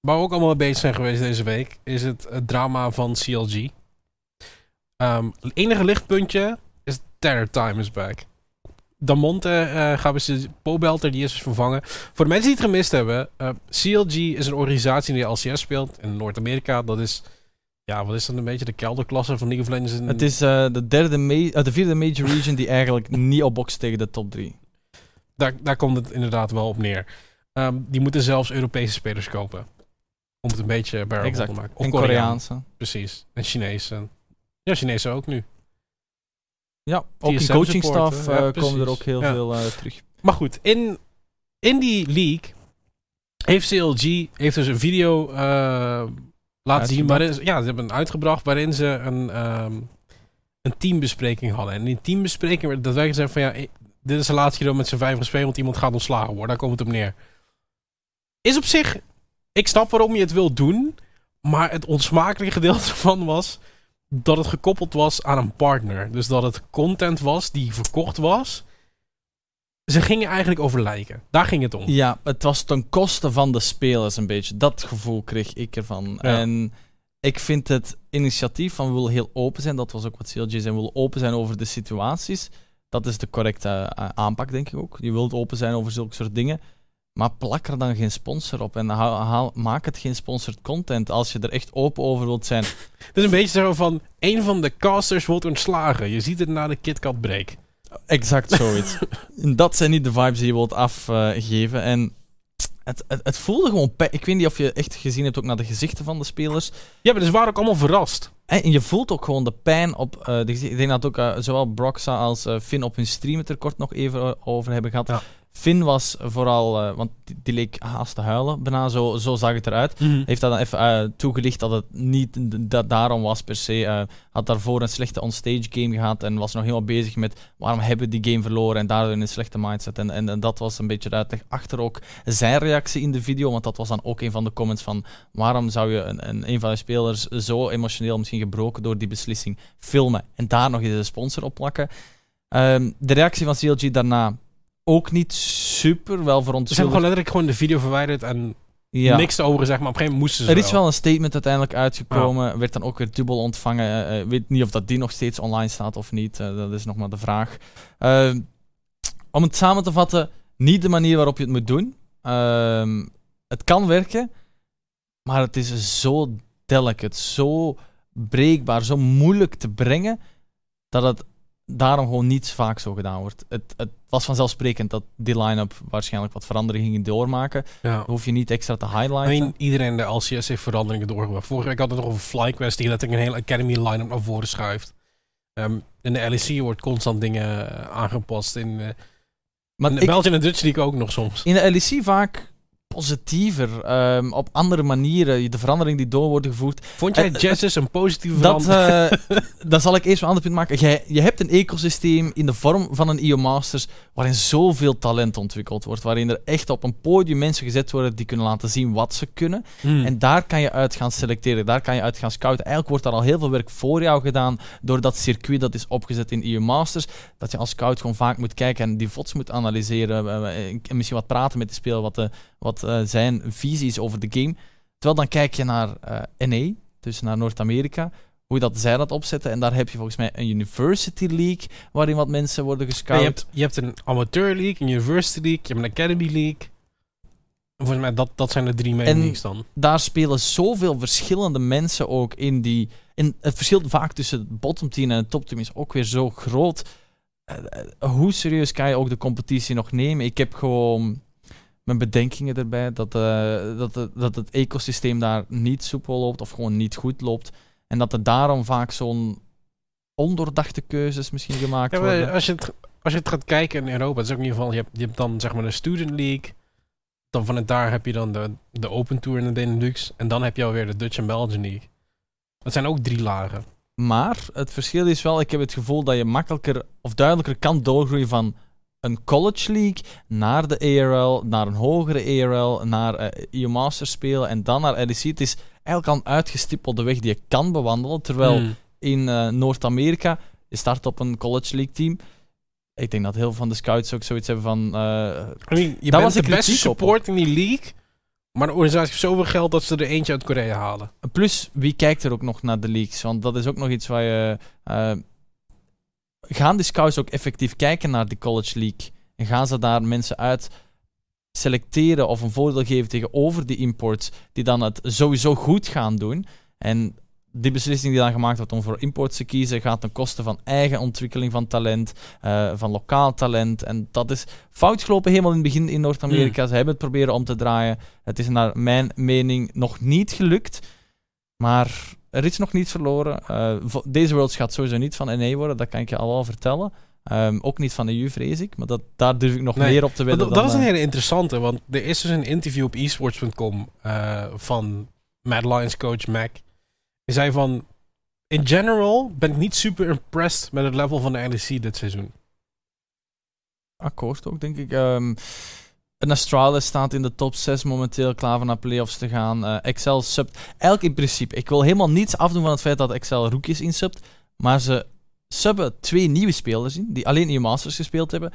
[SPEAKER 1] waar we ook allemaal mee bezig zijn geweest deze week, is het, het drama van CLG. Ehm, het enige lichtpuntje is Terror Time is back. Damonte eh gaan we ze, Pobelter, die is vervangen. Voor de mensen die het gemist hebben, eh, CLG is een organisatie die LCS speelt in Noord-Amerika. Dat is, ja, wat is dat een beetje de kelderklasse van League of Legends? In,
[SPEAKER 2] Het is eh, de, derde de vierde major region die eigenlijk <laughs> niet opbokst tegen de top 3.
[SPEAKER 1] daar, daar komt het inderdaad wel op neer. Ehm, die moeten zelfs Europese spelers kopen. Om het een beetje bearable te maken. Of
[SPEAKER 2] En
[SPEAKER 1] Koreaan.
[SPEAKER 2] Koreaanse.
[SPEAKER 1] Precies. En Chinezen. Ja, Chinezen ook nu.
[SPEAKER 2] Ja, ook in
[SPEAKER 1] TSM
[SPEAKER 2] coaching
[SPEAKER 1] supporten,
[SPEAKER 2] staff
[SPEAKER 1] ja,
[SPEAKER 2] eh, komen er ook heel veel eh, terug.
[SPEAKER 1] Maar goed, in, in die league heeft CLG heeft dus een video eh, laten zien.
[SPEAKER 2] Uitgebracht.
[SPEAKER 1] Waarin, ze- ja, ze hebben een uitgebracht waarin ze een, ehm, een teambespreking hadden. En in die teambespreking werd daadwerkelijk gezegd van ja, dit is de laatste keer dat we met z'n vijf spelen, want iemand gaat ontslagen worden. Daar komt het op neer. Is op zich, ik snap waarom je het wil doen, maar het onsmakelijke gedeelte <laughs> ervan was dat het gekoppeld was aan een partner. Dus dat het content was die verkocht was. Ze gingen eigenlijk over lijken. Daar ging het om.
[SPEAKER 2] Ja, het was ten koste van de spelers een beetje. Dat gevoel kreeg ik ervan.
[SPEAKER 1] Ja.
[SPEAKER 2] En ik vind het initiatief van we willen heel open zijn, dat was ook wat CLG zei, we willen open zijn over de situaties. Dat is de correcte eh, aanpak, denk ik ook. Je wilt open zijn over zulke soort dingen. Maar plak er dan geen sponsor op en haal, haal- maak het geen sponsored content als je er echt open over wilt zijn. <laughs>
[SPEAKER 1] Het is een beetje zo van... Een van de casters wordt ontslagen. Je ziet het na de KitKat break.
[SPEAKER 2] Exact zoiets. <laughs> Dat zijn niet de vibes die je wilt afgeven. en het, het, het voelde gewoon... pijn- Ik weet niet of je echt gezien hebt ook naar de gezichten van de spelers.
[SPEAKER 1] Ja, maar ze waren ook allemaal verrast.
[SPEAKER 2] En je voelt ook gewoon de pijn op eh, de gezichten. Ik denk dat ook eh, zowel Broxa als eh, Finn op hun stream het er kort nog even over hebben gehad.
[SPEAKER 1] Ja.
[SPEAKER 2] Finn was vooral... eh, want die, die leek haast te huilen. Bijna zo, zo zag het eruit. heeft dat dan even eh, toegelicht dat het niet dat daarom was per se. Eh, had daarvoor een slechte onstage game gehad en was nog helemaal bezig met waarom hebben we die game verloren en daardoor in een slechte mindset. En, en, en dat was een beetje de uitleg achter ook zijn reactie in de video, want dat was dan ook een van de comments van waarom zou je een, een, een van de spelers zo emotioneel misschien gebroken door die beslissing filmen en daar nog eens een sponsor op plakken. Ehm, de reactie van CLG daarna ook niet super, wel
[SPEAKER 1] Ze hebben gewoon letterlijk gewoon de video verwijderd en
[SPEAKER 2] Ja.
[SPEAKER 1] niks te over zeg maar op een gegeven moment moesten ze
[SPEAKER 2] Er is wel een statement uiteindelijk uitgekomen, werd dan ook weer dubbel ontvangen. Eh, eh, weet niet of dat die nog steeds online staat of niet, eh, dat is nog maar de vraag. Om het samen te vatten, niet de manier waarop je het moet doen. Ehm, het kan werken, maar het is zo delicate, zo breekbaar, zo moeilijk te brengen, dat het daarom gewoon niet vaak zo gedaan wordt. Het, het was vanzelfsprekend dat die line-up waarschijnlijk wat veranderingen ging doormaken.
[SPEAKER 1] Ja.
[SPEAKER 2] Hoef je niet extra te
[SPEAKER 1] I
[SPEAKER 2] highlighten.
[SPEAKER 1] mean, iedereen in de LCS heeft veranderingen doorgebracht. Vorige week hadden we nog over FlyQuest die letterlijk een hele Academy line-up naar voren schuift. Ehm, in de LEC wordt constant dingen eh, aangepast. In, eh
[SPEAKER 2] maar
[SPEAKER 1] in
[SPEAKER 2] ik,
[SPEAKER 1] Belgian en Dutch League ook nog soms.
[SPEAKER 2] in de LEC vaak positiever, ehm, op andere manieren. De veranderingen die door worden gevoerd.
[SPEAKER 1] Vond jij Jazz een positieve
[SPEAKER 2] Dat,
[SPEAKER 1] verandering?
[SPEAKER 2] eh <laughs> zal ik eerst een ander punt maken. Jij, je hebt een ecosysteem in de vorm van een IO Masters waarin zoveel talent ontwikkeld wordt. Waarin er echt op een podium mensen gezet worden die kunnen laten zien wat ze kunnen.
[SPEAKER 1] Hmm.
[SPEAKER 2] En daar kan je uit gaan selecteren, daar kan je uit gaan scouten. Eigenlijk wordt daar al heel veel werk voor jou gedaan door dat circuit dat is opgezet in EU Masters. Dat je als scout gewoon vaak moet kijken en die vots moet analyseren. eh, En misschien wat praten met de speler, wat, de, wat eh, zijn visie is over de game. Terwijl dan kijk je naar eh NA, dus naar Noord-Amerika. Hoe dat zij dat opzetten. En daar heb je volgens mij een University League, waarin wat mensen worden
[SPEAKER 1] Ja,
[SPEAKER 2] gescout.
[SPEAKER 1] je, hebt, je hebt een Amateur League, een University League, je hebt een Academy League. En volgens mij, dat, dat zijn de drie main leagues dan.
[SPEAKER 2] daar spelen zoveel verschillende mensen ook in die. En het verschil vaak tussen het bottom team en het top team is ook weer zo groot. Eh, hoe serieus kan je ook de competitie nog nemen? Ik heb gewoon mijn bedenkingen erbij dat, eh, dat, het- dat het ecosysteem daar niet soepel loopt of gewoon niet goed loopt. En dat er daarom vaak zo'n ondoordachte keuzes misschien gemaakt
[SPEAKER 1] Ja,
[SPEAKER 2] worden.
[SPEAKER 1] als, je het, als je het gaat kijken in Europa, het is ook in ieder geval, je hebt, je hebt dan zeg maar de Student League. Dan vanuit daar heb je dan de, de Open Tour en de Benelux. En dan heb je alweer de Dutch en Belgian League. Dat zijn ook drie lagen.
[SPEAKER 2] Maar het verschil is wel, ik heb het gevoel dat je makkelijker of duidelijker kan doorgroeien van een college league naar de ARL, naar een hogere ARL, naar eh EU Masters spelen en dan naar LEC. Het is eigenlijk al een uitgestippelde weg die je kan bewandelen. Terwijl
[SPEAKER 1] Hmm.
[SPEAKER 2] in eh, Noord-Amerika, je start op een college league team. Ik denk dat heel veel van de scouts ook zoiets hebben van... eh,
[SPEAKER 1] I mean, je bent
[SPEAKER 2] was
[SPEAKER 1] de beste support in die league. Maar de organisatie heeft zoveel geld dat ze er eentje uit Korea halen.
[SPEAKER 2] Plus, wie kijkt er ook nog naar de leagues? Want dat is ook nog iets waar je. Gaan die scouts ook effectief kijken naar die college league? En gaan ze daar mensen uit selecteren of een voordeel geven tegenover die imports, die dan het sowieso goed gaan doen? En die beslissing die dan gemaakt wordt om voor imports te kiezen, gaat ten koste van eigen ontwikkeling van talent, eh, van lokaal talent. En dat is fout gelopen helemaal in het begin in Noord-Amerika. Ze hebben het proberen om te draaien. Het is naar mijn mening nog niet gelukt. Maar er is nog niet verloren. Eh, deze Worlds gaat sowieso niet van NA worden, dat kan ik je al wel vertellen. Ehm, ook niet van de EU, vrees ik. Maar dat, daar durf ik nog
[SPEAKER 1] Nee,
[SPEAKER 2] meer op te wedden.
[SPEAKER 1] dat is een
[SPEAKER 2] eh,
[SPEAKER 1] hele interessante, want er is dus een interview op esports.com eh, van Mad Lions coach Mac. Hij zei van, in general ben ik niet super impressed met het level van de LEC dit seizoen.
[SPEAKER 2] akkoord ook, denk ik. Ehm een Astralis staat in de top 6 momenteel klaar voor naar playoffs te gaan. Eh, Excel subt. Eigenlijk in principe, ik wil helemaal niets afdoen van het feit dat Excel rookies insubt. Maar ze subben twee nieuwe spelers in, die alleen in Masters gespeeld hebben.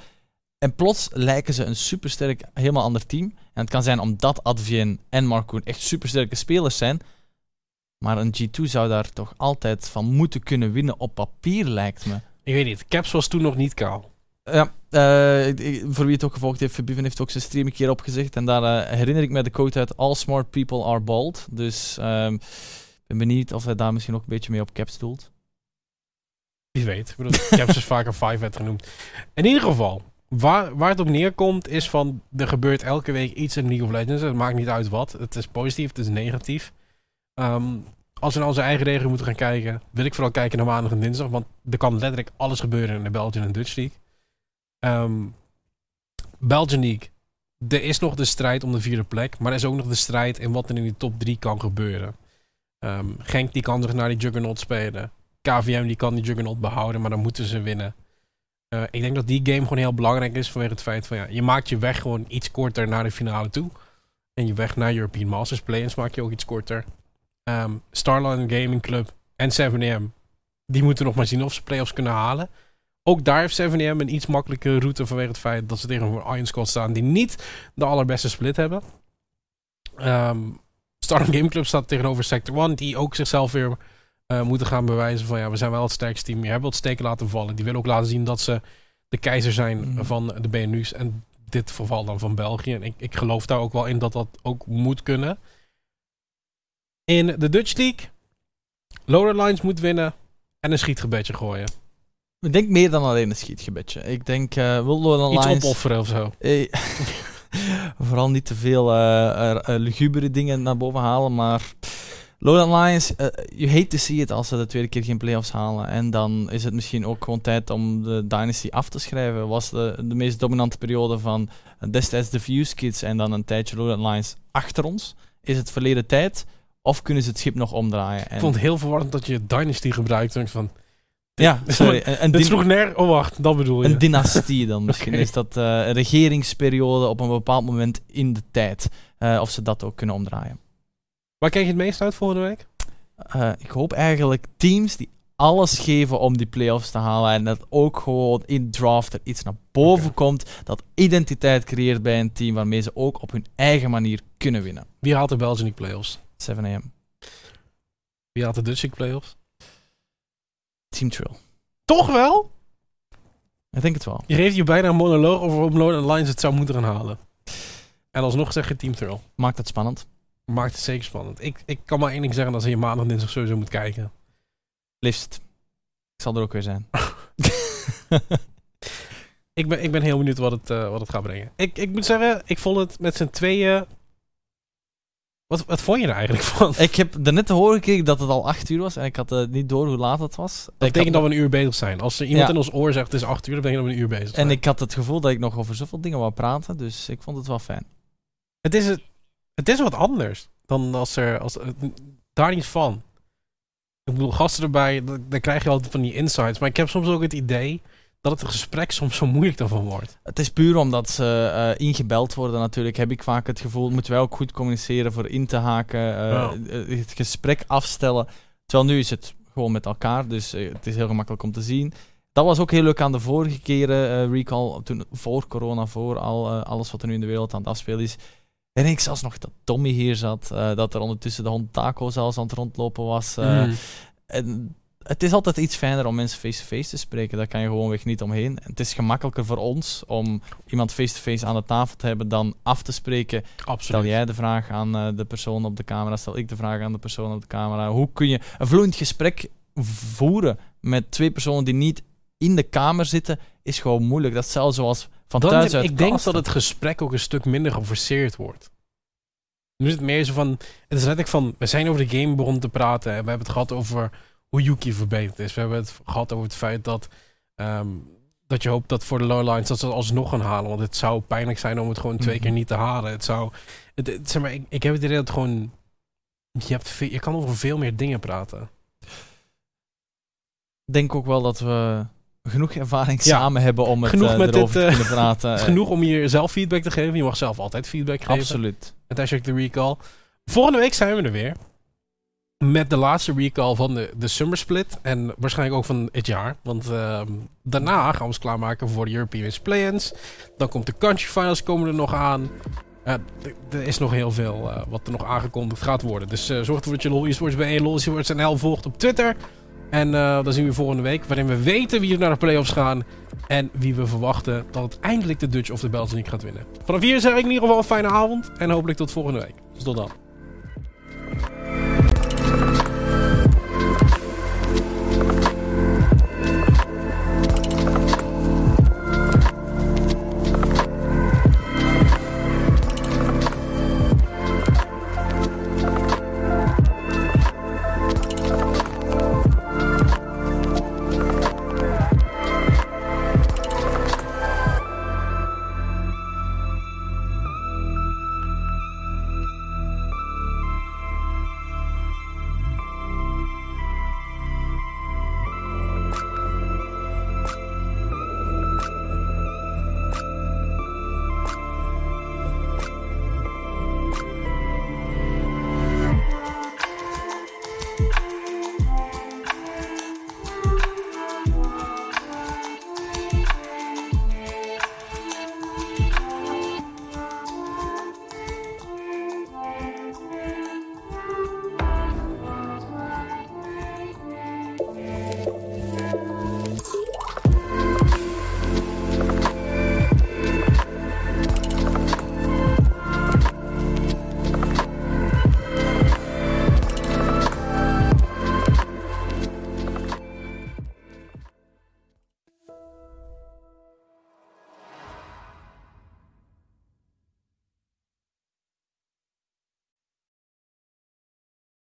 [SPEAKER 2] En plots lijken ze een supersterk, helemaal ander team. En het kan zijn omdat Advien en Marcoon echt supersterke spelers zijn. Maar een G2 zou daar toch altijd van moeten kunnen winnen op papier, lijkt me.
[SPEAKER 1] Ik weet niet, Caps was toen nog niet kaal.
[SPEAKER 2] Ja, eh, ik- voor wie het ook gevolgd heeft, Verbiven heeft ook zijn stream een keer opgezegd. En daar eh, herinner ik me de quote uit: All smart people are bald. Dus ik ben benieuwd of hij daar misschien ook een beetje mee op caps doelt.
[SPEAKER 1] Wie weet. Ik bedoel, <laughs> Caps is vaker 5 werd genoemd. In ieder geval, waar, waar het op neerkomt is van, er gebeurt elke week iets in League of Legends. Het maakt niet uit wat. Het is positief, het is negatief. Ehm, als we naar onze eigen regio moeten gaan kijken, wil ik vooral kijken naar maandag en dinsdag. Want er kan letterlijk alles gebeuren in de Belgian en Dutch League. Belgian League. Er is nog de strijd om de vierde plek. Maar er is ook nog de strijd in wat er in die top 3 kan gebeuren. Ehm, Genk die kan zich naar die Juggernaut spelen. KVM die kan die Juggernaut behouden, maar dan moeten ze winnen. Eh, ik denk dat die game gewoon heel belangrijk is vanwege het feit van ja, je maakt je weg gewoon iets korter naar de finale toe. En je weg naar European Masters Play-ins maak je ook iets korter. Ehm Starline Gaming Club en 7am, die moeten nog maar zien of ze playoffs kunnen halen. Ook daar heeft 7am een iets makkelijke route vanwege het feit dat ze tegenover Iron Squad staan die niet de allerbeste split hebben. Starline Gaming Club staat tegenover Sector 1 die ook zichzelf weer eh, moeten gaan bewijzen van ja, we zijn wel het sterkste team. Je hebt wat steken laten vallen. Die willen ook laten zien dat ze de keizer zijn
[SPEAKER 2] Mhm.
[SPEAKER 1] van de BNU's. En dit geval dan van België. En ik, ik geloof daar ook wel in dat dat ook moet kunnen. In de Dutch League, Lower Lines moet winnen en een schietgebedje gooien.
[SPEAKER 2] Ik denk meer dan alleen een schietgebedje. Ik denk, uh, wil Lowland
[SPEAKER 1] Iets
[SPEAKER 2] Lions...
[SPEAKER 1] opofferen of zo.
[SPEAKER 2] Eh, <laughs> vooral niet te veel uh, lugubere dingen naar boven halen, maar... Lowland Lions, you hate to see it als ze de tweede keer geen playoffs halen. En dan is het misschien ook gewoon tijd om de Dynasty af te schrijven. Was de, de meest dominante periode van destijds de Fuse Kids en dan een tijdje Lowland Lions achter ons. Is het verleden tijd? Of kunnen ze het schip nog omdraaien? En...
[SPEAKER 1] Ik vond het heel verwarrend dat je Dynasty gebruikt. Van,
[SPEAKER 2] ja, <laughs> sorry. Een,
[SPEAKER 1] Dit sloeg neer... Oh, wacht. Dat bedoel je.
[SPEAKER 2] Een dynastie dan <laughs> misschien. Is dat uh, een regeringsperiode op een bepaald moment in de tijd. Uh, of ze dat ook kunnen omdraaien.
[SPEAKER 1] Waar kijk je het meest uit volgende week?
[SPEAKER 2] Uh, ik hoop eigenlijk teams die alles geven om die playoffs te halen. En dat ook gewoon in draft er iets naar boven okay. komt. Dat identiteit creëert bij een team waarmee ze ook op hun eigen manier kunnen winnen.
[SPEAKER 1] Wie haalt de Belgian League playoffs?
[SPEAKER 2] 7 am.
[SPEAKER 1] Wie haalt de Dutch League playoffs?
[SPEAKER 2] Team Trill.
[SPEAKER 1] Toch wel?
[SPEAKER 2] Ik denk het wel.
[SPEAKER 1] Je geeft je bijna een monoloog over hoe Lone Lions het zou moeten gaan halen. En alsnog zeg je Team Trill.
[SPEAKER 2] Maakt het spannend.
[SPEAKER 1] Maakt het zeker spannend. Ik, ik kan maar één ding zeggen, dat ze je maandag dinsdag sowieso moet kijken.
[SPEAKER 2] Liefst. Ik zal er ook weer zijn. <laughs>
[SPEAKER 1] ik, ben, ik ben heel benieuwd wat het, uh, wat het gaat brengen. Ik, ik moet zeggen, ik vond het met z'n tweeën wat, wat vond je er eigenlijk <laughs> van?
[SPEAKER 2] Ik heb net te horen gekregen dat het al 8 uur was en ik had uh, niet door hoe laat het was.
[SPEAKER 1] Dat betekent dat we een uur bezig zijn. Als er iemand ja. in ons oor zegt het is 8 uur, dan betekent dat we een uur bezig zijn.
[SPEAKER 2] En ik had het gevoel dat ik nog over zoveel dingen wou praten, dus ik vond het wel fijn.
[SPEAKER 1] Het is, het, het is wat anders dan als er... Als, daar niet van. Ik bedoel, gasten erbij, dan krijg je altijd van die insights. Maar ik heb soms ook het idee dat het gesprek soms zo moeilijk ervan wordt.
[SPEAKER 2] Het is puur omdat ze uh, ingebeld worden natuurlijk, heb ik vaak het gevoel, moeten wij ook goed communiceren voor in te haken, uh, ja. het gesprek afstellen. Terwijl nu is het gewoon met elkaar, dus uh, het is heel gemakkelijk om te zien. Dat was ook heel leuk aan de vorige keren, recall, toen, voor corona, voor al, alles wat er nu in de wereld aan het afspelen is. En ik zelfs nog dat Tommy hier zat, dat er ondertussen de hond Taco zelfs aan het rondlopen was. Mm. En het is altijd iets fijner om mensen face-to-face te spreken. Daar kan je gewoonweg niet omheen. En het is gemakkelijker voor ons om iemand face-to-face aan de tafel te hebben dan af te spreken.
[SPEAKER 1] Absoluut.
[SPEAKER 2] Stel jij de vraag aan uh, de persoon op de camera, stel ik de vraag aan de persoon op de camera. Hoe kun je een vloeiend gesprek voeren met twee personen die niet in de kamer zitten, is gewoon moeilijk. Dat is zelfs zoals van
[SPEAKER 1] dan
[SPEAKER 2] thuis uit
[SPEAKER 1] Ik denk dat het gesprek ook een stuk minder geforceerd wordt. Nu is het meer zo van... Het is net van... We zijn over de game begonnen te praten. En we hebben het gehad over hoe Yuki verbeterd is. We hebben het gehad over het feit dat, um, dat je hoopt dat voor de lowlines dat ze het alsnog gaan halen. Want het zou pijnlijk zijn om het gewoon twee mm -hmm. keer niet te halen. Het zou, het, het, zeg maar, ik, ik heb het idee dat het gewoon, je, hebt veel, je kan over veel meer dingen praten.
[SPEAKER 2] Ik denk ook wel dat we genoeg ervaring ja. samen hebben om het
[SPEAKER 1] genoeg
[SPEAKER 2] uh,
[SPEAKER 1] met
[SPEAKER 2] erover
[SPEAKER 1] dit,
[SPEAKER 2] te kunnen praten. <laughs>
[SPEAKER 1] genoeg om hier zelf feedback te geven. Je mag zelf altijd feedback geven.
[SPEAKER 2] Absoluut.
[SPEAKER 1] Met hashtag de recall. Volgende week zijn we er weer. Met de laatste recall van de, de Summer Split. En waarschijnlijk ook van het jaar. Want uh, daarna gaan we ons klaarmaken voor de European Play-ins. Dan komt de Country Finals komen er nog aan. Uh, er is nog heel veel uh, wat er nog aangekondigd gaat worden. Dus zorg ervoor dat je LOL Esports bij LOL Esports NL volgt op Twitter. En dan zien we volgende week. Waarin we weten wie er naar de playoffs gaan. En wie we verwachten dat het eindelijk de Dutch of de Belgian gaat winnen. Vanaf hier zeg ik in ieder geval een fijne avond. En hopelijk tot volgende week. Dus tot dan.